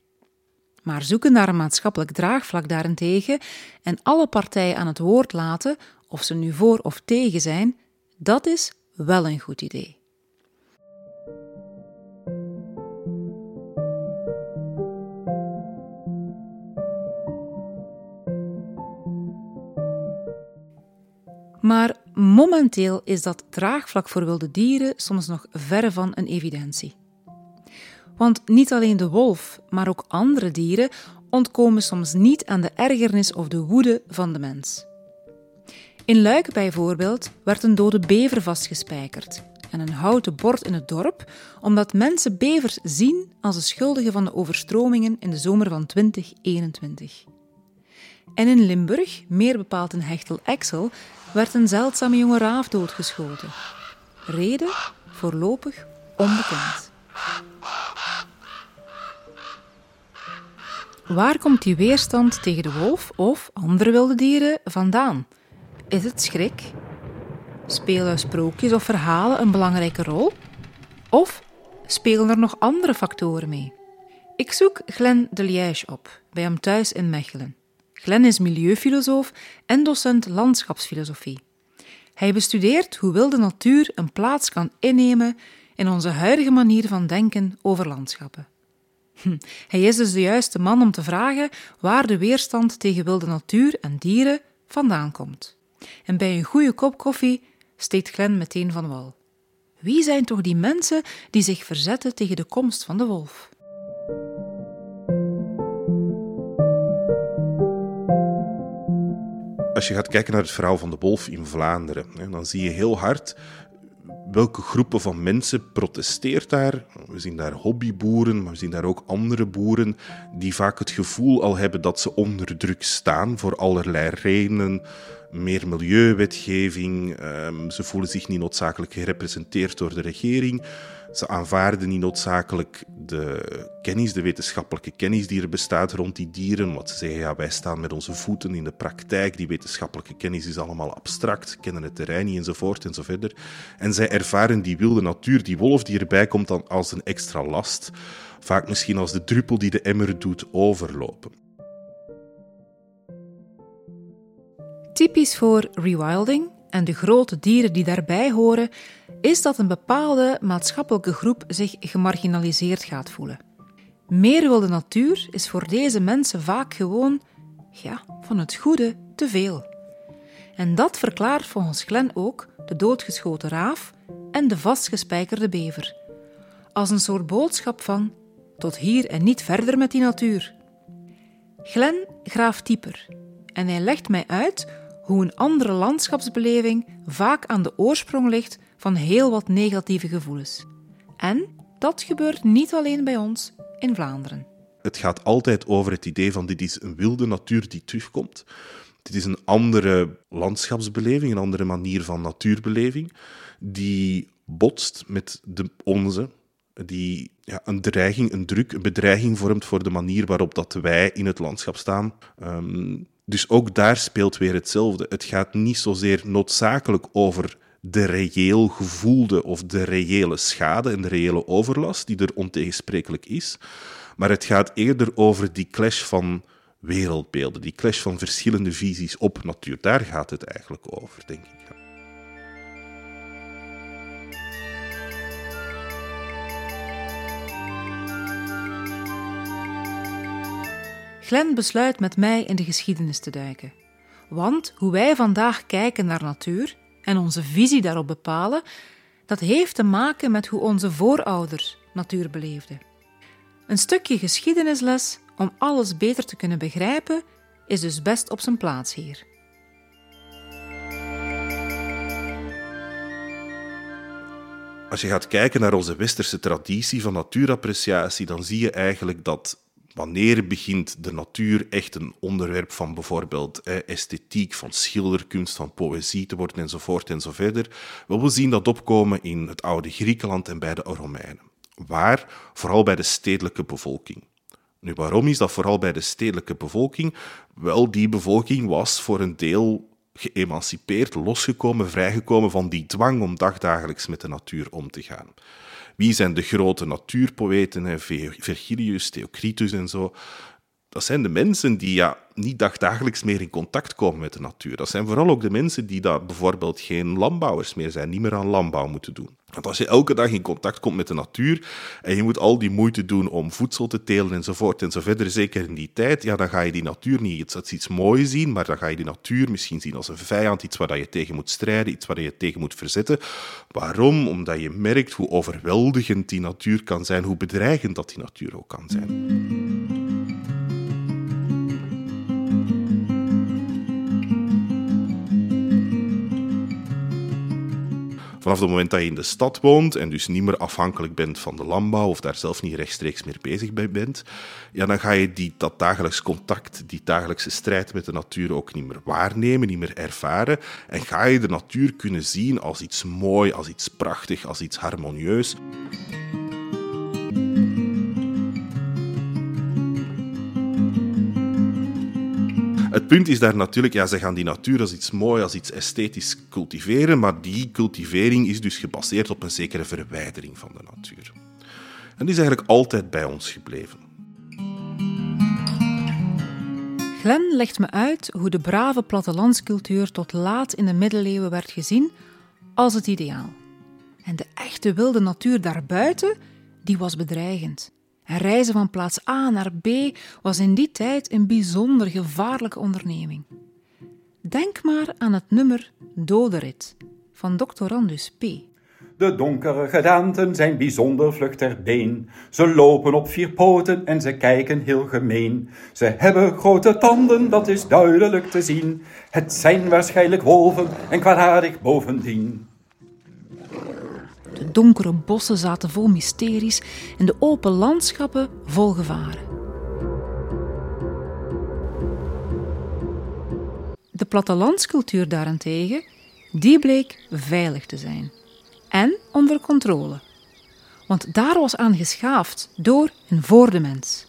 Maar zoeken naar een maatschappelijk draagvlak daarentegen en alle partijen aan het woord laten, of ze nu voor of tegen zijn, dat is wel een goed idee. Maar momenteel is dat draagvlak voor wilde dieren soms nog verre van een evidentie. Want niet alleen de wolf, maar ook andere dieren ontkomen soms niet aan de ergernis of de woede van de mens. In Luik bijvoorbeeld werd een dode bever vastgespijkerd en een houten bord in het dorp, omdat mensen bevers zien als de schuldigen van de overstromingen in de zomer van 2021. En in Limburg, meer bepaald in Hechtel Exel, werd een zeldzame jonge raaf doodgeschoten. Reden voorlopig onbekend. Waar komt die weerstand tegen de wolf of andere wilde dieren vandaan? Is het schrik? Spelen sprookjes of verhalen een belangrijke rol? Of spelen er nog andere factoren mee? Ik zoek Glenn de Liège op, bij hem thuis in Mechelen. Glenn is milieufilosoof en docent landschapsfilosofie. Hij bestudeert hoe wilde natuur een plaats kan innemen in onze huidige manier van denken over landschappen. Hm, hij is dus de juiste man om te vragen waar de weerstand tegen wilde natuur en dieren vandaan komt. En bij een goede kop koffie steekt Glen meteen van wal. Wie zijn toch die mensen die zich verzetten tegen de komst van de wolf? Als je gaat kijken naar het verhaal van de wolf in Vlaanderen, dan zie je heel hard welke groepen van mensen protesteert daar. We zien daar hobbyboeren, maar we zien daar ook andere boeren die vaak het gevoel al hebben dat ze onder druk staan voor allerlei redenen. Meer milieuwetgeving, ehm, ze voelen zich niet noodzakelijk gerepresenteerd door de regering. Ze aanvaarden niet noodzakelijk de kennis, de wetenschappelijke kennis die er bestaat rond die dieren. Want ze zeggen, ja, wij staan met onze voeten in de praktijk. Die wetenschappelijke kennis is allemaal abstract, kennen het terrein niet enzovoort enzoverder. En zij ervaren die wilde natuur, die wolf die erbij komt, dan als een extra last. Vaak misschien als de druppel die de emmer doet overlopen. Typisch voor rewilding en de grote dieren die daarbij horen, is dat een bepaalde maatschappelijke groep zich gemarginaliseerd gaat voelen. Meer wilde natuur is voor deze mensen vaak gewoon, ja, van het goede te veel. En dat verklaart volgens Glen ook de doodgeschoten raaf en de vastgespijkerde bever. Als een soort boodschap van tot hier en niet verder met die natuur. Glen graaft dieper en hij legt mij uit hoe een andere landschapsbeleving vaak aan de oorsprong ligt van heel wat negatieve gevoelens. En dat gebeurt niet alleen bij ons in Vlaanderen. Het gaat altijd over het idee van dit is een wilde natuur die terugkomt. Dit is een andere landschapsbeleving, een andere manier van natuurbeleving, die botst met de onze, die ja, een dreiging, een druk, een bedreiging vormt voor de manier waarop dat wij in het landschap staan. Ehm, dus ook daar speelt weer hetzelfde. Het gaat niet zozeer noodzakelijk over de reëel gevoelde of de reële schade en de reële overlast die er ontegensprekelijk is. Maar het gaat eerder over die clash van wereldbeelden, die clash van verschillende visies op natuur. Daar gaat het eigenlijk over, denk ik. Glen besluit met mij in de geschiedenis te duiken. Want hoe wij vandaag kijken naar natuur en onze visie daarop bepalen, dat heeft te maken met hoe onze voorouders natuur beleefden. Een stukje geschiedenisles om alles beter te kunnen begrijpen is dus best op zijn plaats hier. Als je gaat kijken naar onze westerse traditie van natuurappreciatie, dan zie je eigenlijk dat Wanneer begint de natuur echt een onderwerp van bijvoorbeeld esthetiek, van schilderkunst, van poëzie te worden enzovoort enzoverder? We zien dat opkomen in het oude Griekenland en bij de Romeinen. Waar? Vooral bij de stedelijke bevolking. Nu, waarom is dat vooral bij de stedelijke bevolking? Wel, die bevolking was voor een deel geëmancipeerd, losgekomen, vrijgekomen van die dwang om dagdagelijks met de natuur om te gaan. Wie zijn de grote natuurpoëten? Virgilius, Theocritus en zo. Dat zijn de mensen die ja, niet dagdagelijks meer in contact komen met de natuur. Dat zijn vooral ook de mensen die dat bijvoorbeeld geen landbouwers meer zijn, niet meer aan landbouw moeten doen. Want als je elke dag in contact komt met de natuur en je moet al die moeite doen om voedsel te telen enzovoort enzoverder, zeker in die tijd, ja, dan ga je die natuur niet als iets moois zien, maar dan ga je die natuur misschien zien als een vijand, iets waar je tegen moet strijden, iets waar je tegen moet verzetten. Waarom? Omdat je merkt hoe overweldigend die natuur kan zijn, hoe bedreigend dat die natuur ook kan zijn. Vanaf het moment dat je in de stad woont en dus niet meer afhankelijk bent van de landbouw of daar zelf niet rechtstreeks meer bezig bij bent, ja, dan ga je die, dat dagelijks contact, die dagelijkse strijd met de natuur ook niet meer waarnemen, niet meer ervaren. En ga je de natuur kunnen zien als iets mooi, als iets prachtig, als iets harmonieus. Het punt is daar natuurlijk, ja, ze gaan die natuur als iets mooi, als iets esthetisch cultiveren, maar die cultivering is dus gebaseerd op een zekere verwijdering van de natuur. En die is eigenlijk altijd bij ons gebleven. Glen legt me uit hoe de brave plattelandscultuur tot laat in de middeleeuwen werd gezien als het ideaal. En de echte wilde natuur daarbuiten, die was bedreigend. En reizen van plaats A naar B was in die tijd een bijzonder gevaarlijke onderneming. Denk maar aan het nummer Doderit van doctorandus P. De donkere gedaanten zijn bijzonder vlug ter been. Ze lopen op vier poten en ze kijken heel gemeen. Ze hebben grote tanden, dat is duidelijk te zien. Het zijn waarschijnlijk wolven en kwaadaardig bovendien. De donkere bossen zaten vol mysteries en de open landschappen vol gevaren. De plattelandscultuur daarentegen, die bleek veilig te zijn en onder controle. Want daar was aan geschaafd door en voor de mens.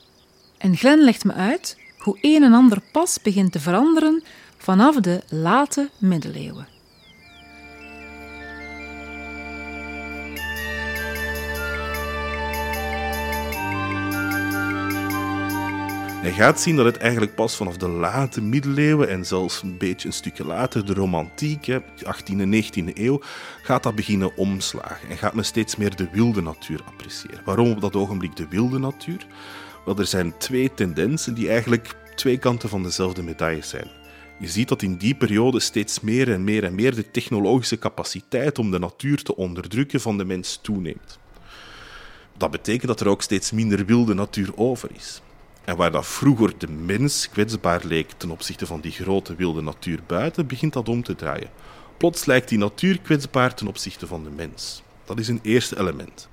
En Glen legt me uit hoe een en ander pas begint te veranderen vanaf de late middeleeuwen. Hij gaat zien dat het eigenlijk pas vanaf de late middeleeuwen en zelfs een beetje een stukje later, de romantiek, 18e en 19e eeuw, gaat dat beginnen omslagen en gaat men steeds meer de wilde natuur appreciëren. Waarom op dat ogenblik de wilde natuur? Wel, er zijn twee tendensen die eigenlijk twee kanten van dezelfde medaille zijn. Je ziet dat in die periode steeds meer en meer en meer de technologische capaciteit om de natuur te onderdrukken van de mens toeneemt. Dat betekent dat er ook steeds minder wilde natuur over is. En waar dat vroeger de mens kwetsbaar leek ten opzichte van die grote wilde natuur buiten, begint dat om te draaien. Plots lijkt die natuur kwetsbaar ten opzichte van de mens. Dat is een eerste element.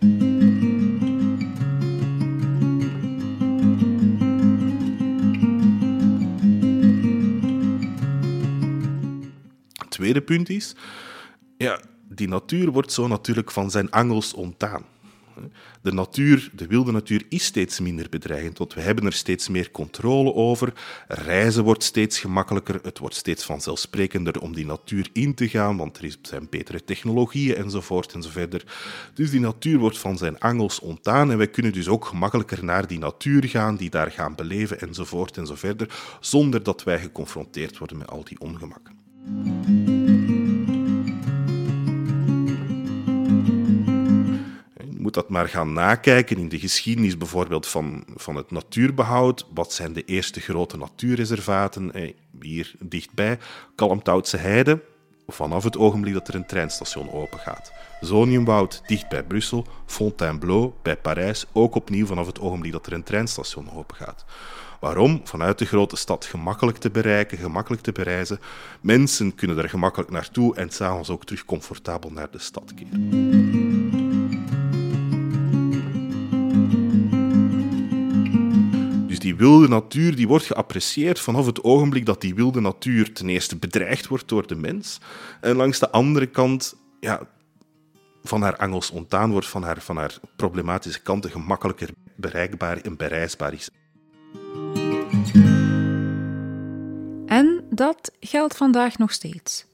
Het tweede punt is, ja, die natuur wordt zo natuurlijk van zijn angels ontdaan. De natuur, de wilde natuur, is steeds minder bedreigend, want we hebben er steeds meer controle over. Reizen wordt steeds gemakkelijker, het wordt steeds vanzelfsprekender om die natuur in te gaan, want er zijn betere technologieën enzovoort enzoverder. Dus die natuur wordt van zijn angels ontdaan en wij kunnen dus ook gemakkelijker naar die natuur gaan, die daar gaan beleven enzovoort enzoverder, zonder dat wij geconfronteerd worden met al die ongemakken. Dat maar gaan nakijken in de geschiedenis bijvoorbeeld van, van het natuurbehoud. Wat zijn de eerste grote natuurreservaten? Hier dichtbij, Kalmthoutse Heide, vanaf het ogenblik dat er een treinstation open gaat. Zoniumwoud, dicht bij Brussel. Fontainebleau, bij Parijs, ook opnieuw vanaf het ogenblik dat er een treinstation open gaat. Waarom? Vanuit de grote stad gemakkelijk te bereiken, gemakkelijk te bereizen. Mensen kunnen er gemakkelijk naartoe en s'avonds ook terug comfortabel naar de stad keren. Die wilde natuur die wordt geapprecieerd vanaf het ogenblik dat die wilde natuur ten eerste bedreigd wordt door de mens. En langs de andere kant ja, van haar angels ontdaan wordt, van haar, van haar problematische kanten gemakkelijker bereikbaar en bereisbaar is. En dat geldt vandaag nog steeds.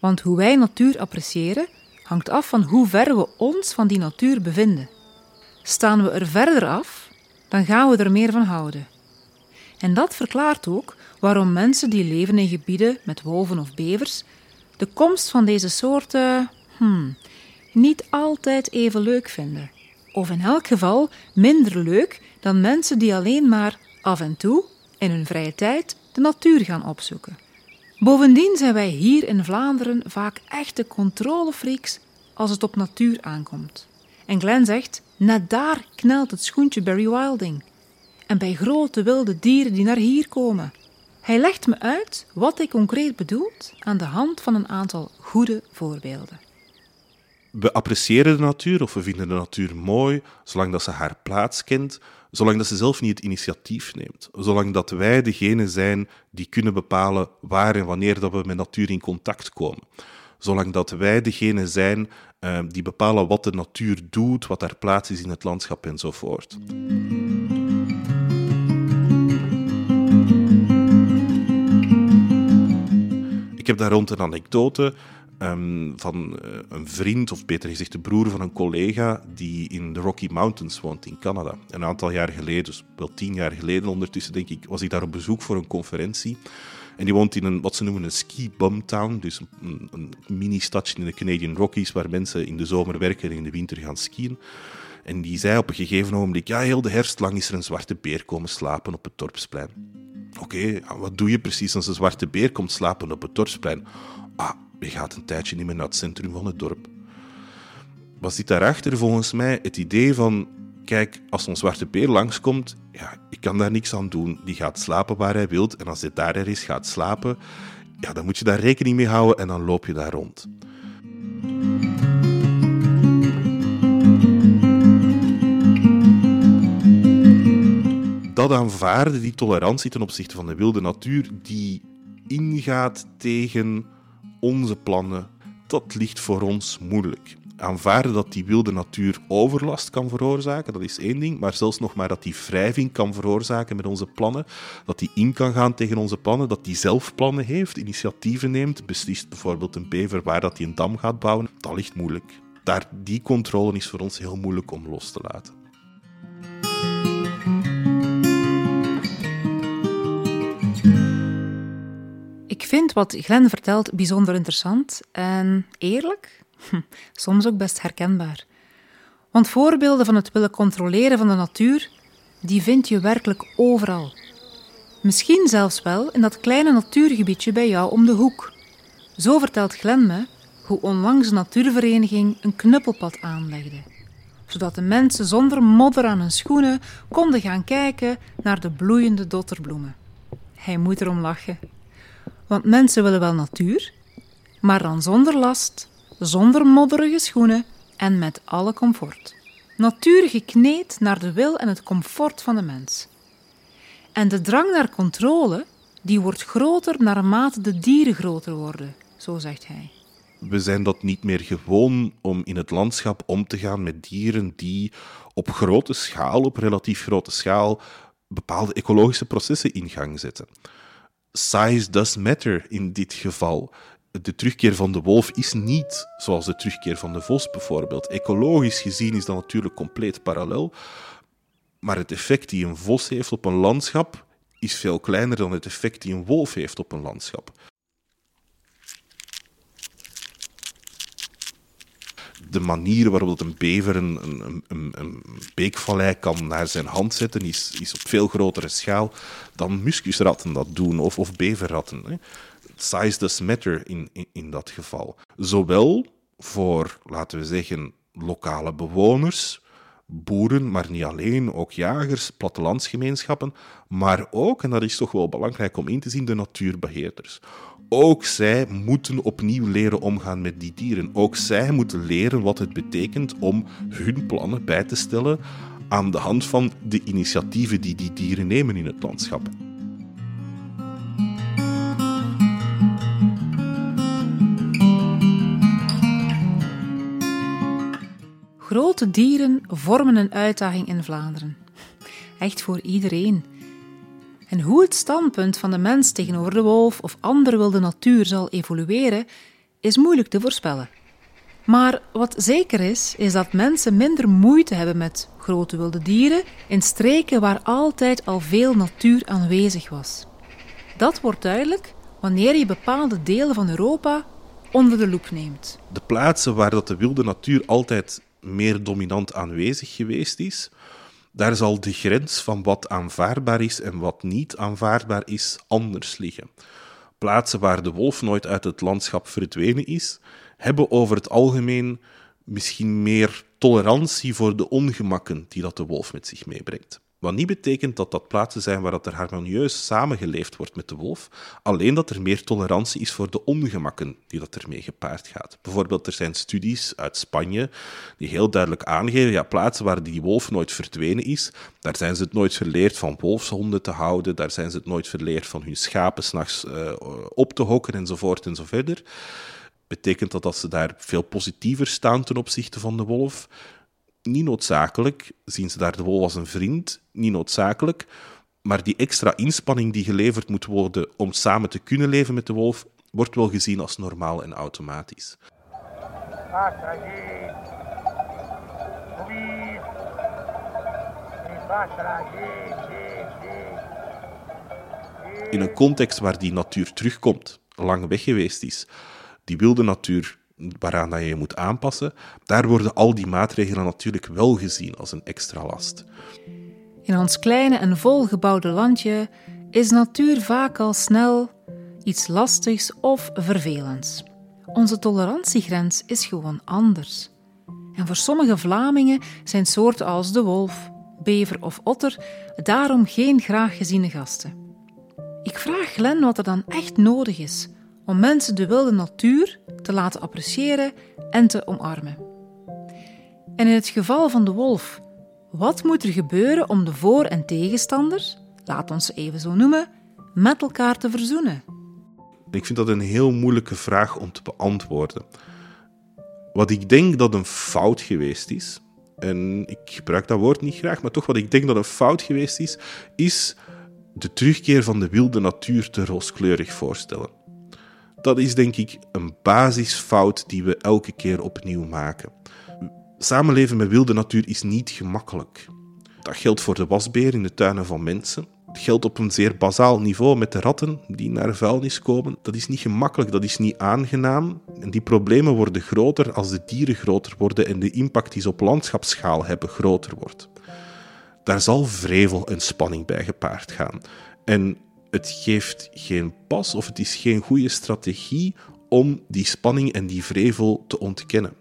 Want hoe wij natuur appreciëren hangt af van hoe ver we ons van die natuur bevinden. Staan we er verder af, dan gaan we er meer van houden. En dat verklaart ook waarom mensen die leven in gebieden met wolven of bevers de komst van deze soorten hmm, niet altijd even leuk vinden. Of in elk geval minder leuk dan mensen die alleen maar af en toe in hun vrije tijd de natuur gaan opzoeken. Bovendien zijn wij hier in Vlaanderen vaak echte controlefreaks als het op natuur aankomt. En Glenn zegt: net daar knelt het schoentje Barry Wilding. En bij grote wilde dieren die naar hier komen. Hij legt me uit wat hij concreet bedoelt aan de hand van een aantal goede voorbeelden. We appreciëren de natuur of we vinden de natuur mooi zolang dat ze haar plaats kent, zolang dat ze zelf niet het initiatief neemt, zolang dat wij degene zijn die kunnen bepalen waar en wanneer dat we met natuur in contact komen zolang dat wij degene zijn uh, die bepalen wat de natuur doet, wat haar plaats is in het landschap enzovoort. Ik heb daar rond een anekdote um, van uh, een vriend, of beter gezegd de broer van een collega, die in de Rocky Mountains woont in Canada. Een aantal jaar geleden, dus wel tien jaar geleden ondertussen, denk ik, was ik daar op bezoek voor een conferentie. En die woont in een, wat ze noemen een ski bum town, dus een, een mini-stadje in de Canadian Rockies waar mensen in de zomer werken en in de winter gaan skiën. En die zei op een gegeven ogenblik, ja, heel de herfst lang is er een zwarte beer komen slapen op het dorpsplein. Oké, wat doe je precies als een zwarte beer komt slapen op het dorpsplein? Ah, je gaat een tijdje niet meer naar het centrum van het dorp. Wat zit daarachter volgens mij? Het idee van, kijk, als een zwarte beer langskomt, ja, ik kan daar niks aan doen. Die gaat slapen waar hij wilt en als hij daar er is gaat slapen, ja, dan moet je daar rekening mee houden en dan loop je daar rond. dat aanvaarden, die tolerantie ten opzichte van de wilde natuur, die ingaat tegen onze plannen, dat ligt voor ons moeilijk. Aanvaarden dat die wilde natuur overlast kan veroorzaken, dat is één ding, maar zelfs nog maar dat die wrijving kan veroorzaken met onze plannen, dat die in kan gaan tegen onze plannen, dat die zelf plannen heeft, initiatieven neemt, beslist bijvoorbeeld een bever waar dat hij een dam gaat bouwen, dat ligt moeilijk. Daar, die controle is voor ons heel moeilijk om los te laten. Ik vind wat Glenn vertelt bijzonder interessant en eerlijk, hm, soms ook best herkenbaar. Want voorbeelden van het willen controleren van de natuur, die vind je werkelijk overal. Misschien zelfs wel in dat kleine natuurgebiedje bij jou om de hoek. Zo vertelt Glenn me hoe onlangs een natuurvereniging een knuppelpad aanlegde, zodat de mensen zonder modder aan hun schoenen konden gaan kijken naar de bloeiende dotterbloemen. Hij moet erom lachen. Want mensen willen wel natuur, maar dan zonder last, zonder modderige schoenen en met alle comfort. Natuur gekneed naar de wil en het comfort van de mens. En de drang naar controle, die wordt groter naarmate de dieren groter worden, zo zegt hij. We zijn dat niet meer gewoon om in het landschap om te gaan met dieren die op grote schaal, op relatief grote schaal, bepaalde ecologische processen in gang zetten size does matter in dit geval. De terugkeer van de wolf is niet zoals de terugkeer van de vos bijvoorbeeld. Ecologisch gezien is dat natuurlijk compleet parallel. Maar het effect die een vos heeft op een landschap is veel kleiner dan het effect die een wolf heeft op een landschap. de manier waarop een bever een, een, een, een, beekvallei kan naar zijn hand zetten, is, is op veel grotere schaal dan muskusratten dat doen, of, of beverratten. Hè. Size does matter in, in, in dat geval. Zowel voor, laten we zeggen, lokale bewoners, boeren, maar niet alleen, ook jagers, plattelandsgemeenschappen, maar ook, en dat is toch wel belangrijk om in te zien, de natuurbeheerders. Ook zij moeten opnieuw leren omgaan met die dieren. Ook zij moeten leren wat het betekent om hun plannen bij te stellen aan de hand van de initiatieven die die dieren nemen in het landschap. Grote dieren vormen een uitdaging in Vlaanderen. Echt voor iedereen. En hoe het standpunt van de mens tegenover de wolf of andere wilde natuur zal evolueren, is moeilijk te voorspellen. Maar wat zeker is, is dat mensen minder moeite hebben met grote wilde dieren in streken waar altijd al veel natuur aanwezig was. Dat wordt duidelijk wanneer je bepaalde delen van Europa onder de loep neemt. De plaatsen waar dat de wilde natuur altijd meer dominant aanwezig geweest is, daar zal de grens van wat aanvaardbaar is en wat niet aanvaardbaar is anders liggen. Plaatsen waar de wolf nooit uit het landschap verdwenen is, hebben over het algemeen misschien meer tolerantie voor de ongemakken die dat de wolf met zich meebrengt. Wat niet betekent dat dat plaatsen zijn waar dat er harmonieus samengeleefd wordt met de wolf, alleen dat er meer tolerantie is voor de ongemakken die dat ermee gepaard gaat. Bijvoorbeeld, er zijn studies uit Spanje die heel duidelijk aangeven, ja, plaatsen waar die wolf nooit verdwenen is, daar zijn ze het nooit verleerd van wolfshonden te houden, daar zijn ze het nooit verleerd van hun schapen s'nachts uh, op te hokken enzovoort en zo verder. Betekent dat dat ze daar veel positiever staan ten opzichte van de wolf? Niet noodzakelijk zien ze daar de wol als een vriend, niet noodzakelijk. Maar die extra inspanning die geleverd moet worden om samen te kunnen leven met de wolf, wordt wel gezien als normaal en automatisch. in een context waar die natuur terugkomt, lang weg geweest is, die wilde natuur waaraan je je moet aanpassen, daar worden al die maatregelen natuurlijk wel gezien als een extra last. In ons kleine en volgebouwde landje is natuur vaak al snel iets lastigs of vervelends. Onze tolerantiegrens is gewoon anders. En voor sommige Vlamingen zijn soorten als de wolf, bever of otter daarom geen graag geziene gasten. Ik vraag Glen wat er dan echt nodig is om mensen de wilde natuur te laten appreciëren en te omarmen. En in het geval van de wolf, wat moet er gebeuren om de voor- en tegenstanders, laat ons ze even zo noemen, met elkaar te verzoenen? Ik vind dat een heel moeilijke vraag om te beantwoorden. Wat ik denk dat een fout geweest is, en ik gebruik dat woord niet graag, maar toch wat ik denk dat een fout geweest is, is de terugkeer van de wilde natuur te rooskleurig voorstellen. Dat is denk ik een basisfout die we elke keer opnieuw maken. Samenleven met wilde natuur is niet gemakkelijk. Dat geldt voor de wasbeer in de tuinen van mensen. Het geldt op een zeer bazaal niveau met de ratten die naar vuilnis komen. Dat is niet gemakkelijk, dat is niet aangenaam. En die problemen worden groter als de dieren groter worden en de impact die ze op landschapsschaal hebben groter wordt. Daar zal vrevel en spanning bij gepaard gaan. En het geeft geen pas of het is geen goede strategie om die spanning en die vrevel te ontkennen.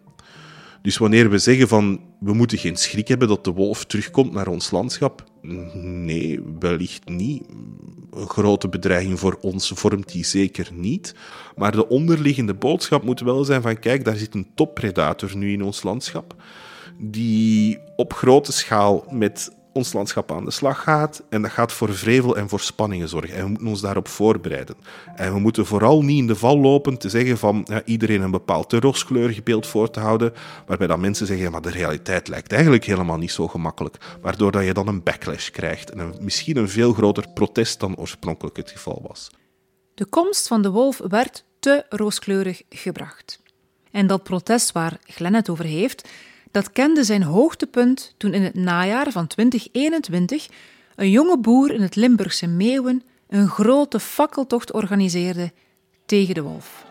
Dus wanneer we zeggen van we moeten geen schrik hebben dat de wolf terugkomt naar ons landschap, nee, wellicht niet. Een grote bedreiging voor ons vormt die zeker niet. Maar de onderliggende boodschap moet wel zijn van kijk, daar zit een toppredator nu in ons landschap, die op grote schaal met ons landschap aan de slag gaat. En dat gaat voor vrevel en voor spanningen zorgen. En we moeten ons daarop voorbereiden. En we moeten vooral niet in de val lopen te zeggen van ja, iedereen een bepaald rooskleurig beeld voor te houden. Waarbij dan mensen zeggen, maar de realiteit lijkt eigenlijk helemaal niet zo gemakkelijk. Waardoor dat je dan een backlash krijgt. En een, misschien een veel groter protest dan oorspronkelijk het geval was. De komst van de wolf werd te rooskleurig gebracht. En dat protest waar Glenn het over heeft, dat kende zijn hoogtepunt toen in het najaar van 2021 een jonge boer in het Limburgse Meeuwen een grote fakkeltocht organiseerde tegen de wolf.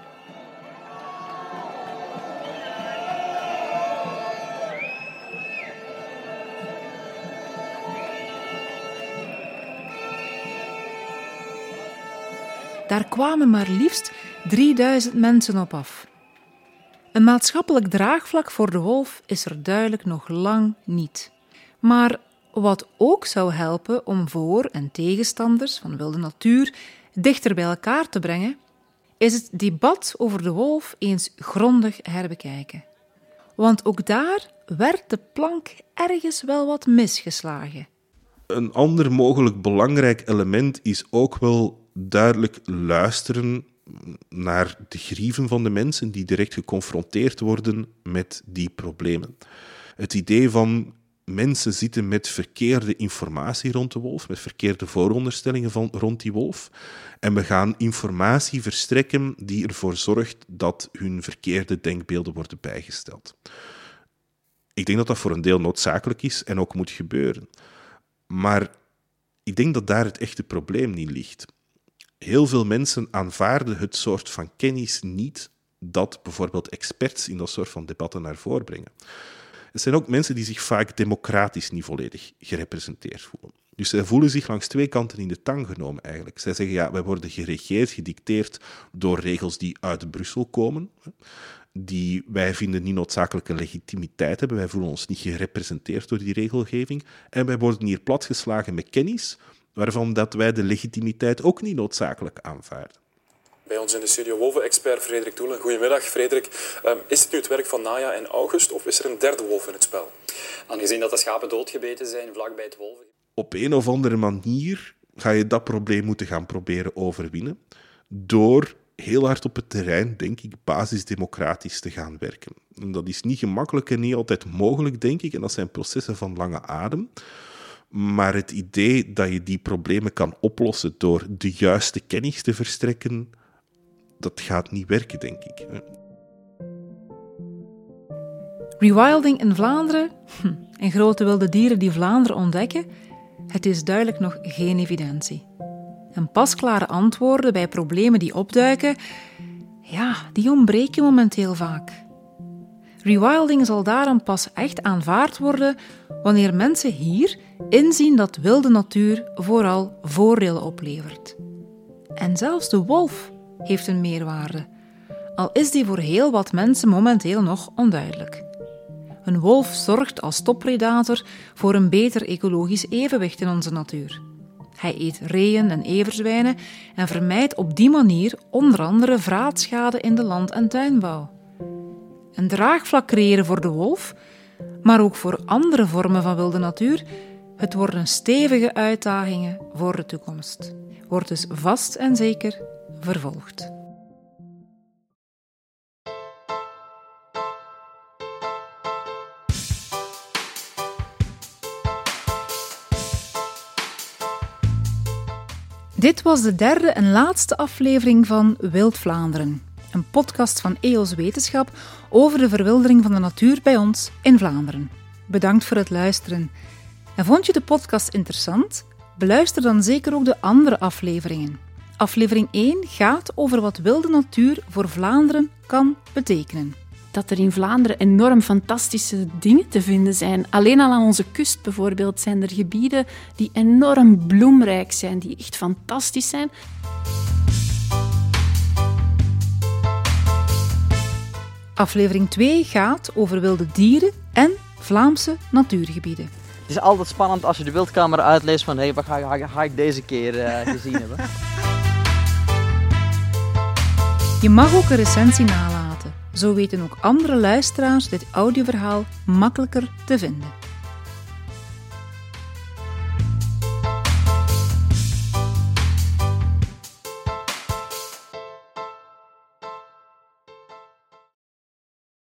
Daar kwamen maar liefst 3000 mensen op af. Een maatschappelijk draagvlak voor de wolf is er duidelijk nog lang niet. Maar wat ook zou helpen om voor- en tegenstanders van wilde natuur dichter bij elkaar te brengen, is het debat over de wolf eens grondig herbekijken. Want ook daar werd de plank ergens wel wat misgeslagen. Een ander mogelijk belangrijk element is ook wel duidelijk luisteren naar de grieven van de mensen die direct geconfronteerd worden met die problemen. Het idee van mensen zitten met verkeerde informatie rond de wolf, met verkeerde vooronderstellingen van, rond die wolf. En we gaan informatie verstrekken die ervoor zorgt dat hun verkeerde denkbeelden worden bijgesteld. Ik denk dat dat voor een deel noodzakelijk is en ook moet gebeuren. Maar ik denk dat daar het echte probleem niet ligt heel veel mensen aanvaarden het soort van kennis niet dat bijvoorbeeld experts in dat soort van debatten naar voren brengen. Het zijn ook mensen die zich vaak democratisch niet volledig gerepresenteerd voelen. Dus zij voelen zich langs twee kanten in de tang genomen eigenlijk. Zij zeggen, ja, wij worden geregeerd, gedicteerd door regels die uit Brussel komen, die wij vinden niet noodzakelijke legitimiteit hebben. Wij voelen ons niet gerepresenteerd door die regelgeving. En wij worden hier platgeslagen met kennis, waarvan dat wij de legitimiteit ook niet noodzakelijk aanvaarden. Bij ons in de studio wolven-expert Frederik Toelen. Goedemiddag, Frederik. Um, is het nu het werk van Naya en August of is er een derde wolf in het spel? Aangezien dat de schapen doodgebeten zijn vlakbij het wolven... Op een of andere manier ga je dat probleem moeten gaan proberen overwinnen door heel hard op het terrein, denk ik, basisdemocratisch te gaan werken. En dat is niet gemakkelijk en niet altijd mogelijk, denk ik. En dat zijn processen van lange adem. Maar het idee dat je die problemen kan oplossen door de juiste kennis te verstrekken, dat gaat niet werken, denk ik. Rewilding in Vlaanderen hm, en grote wilde dieren die Vlaanderen ontdekken, het is duidelijk nog geen evidentie. En pasklare antwoorden bij problemen die opduiken, ja, die ontbreken momenteel vaak. Rewilding zal daarom pas echt aanvaard worden wanneer mensen hier inzien dat wilde natuur vooral voordelen oplevert. En zelfs de wolf heeft een meerwaarde, al is die voor heel wat mensen momenteel nog onduidelijk. Een wolf zorgt als toppredator voor een beter ecologisch evenwicht in onze natuur. Hij eet reeën en everzwijnen en vermijdt op die manier onder andere vraatschade in de land- en tuinbouw. Een draagvlak creëren voor de wolf, maar ook voor andere vormen van wilde natuur, het worden stevige uitdagingen voor de toekomst. Wordt dus vast en zeker vervolgd. Dit was de derde en laatste aflevering van Wild Vlaanderen, een podcast van EOS Wetenschap over de verwildering van de natuur bij ons in Vlaanderen. Bedankt voor het luisteren. En vond je de podcast interessant? Beluister dan zeker ook de andere afleveringen. Aflevering 1 gaat over wat wilde natuur voor Vlaanderen kan betekenen dat er in Vlaanderen enorm fantastische dingen te vinden zijn. Alleen al aan onze kust bijvoorbeeld zijn er gebieden die enorm bloemrijk zijn, die echt fantastisch zijn. Aflevering 2 gaat over wilde dieren en Vlaamse natuurgebieden. Het is altijd spannend als je de wildcamera uitleest van hé, hey, wat ga, ga, ik deze keer uh, [LAUGHS] gezien hebben. Je mag ook een recensie nalaten. Zo weten ook andere luisteraars dit audioverhaal makkelijker te vinden.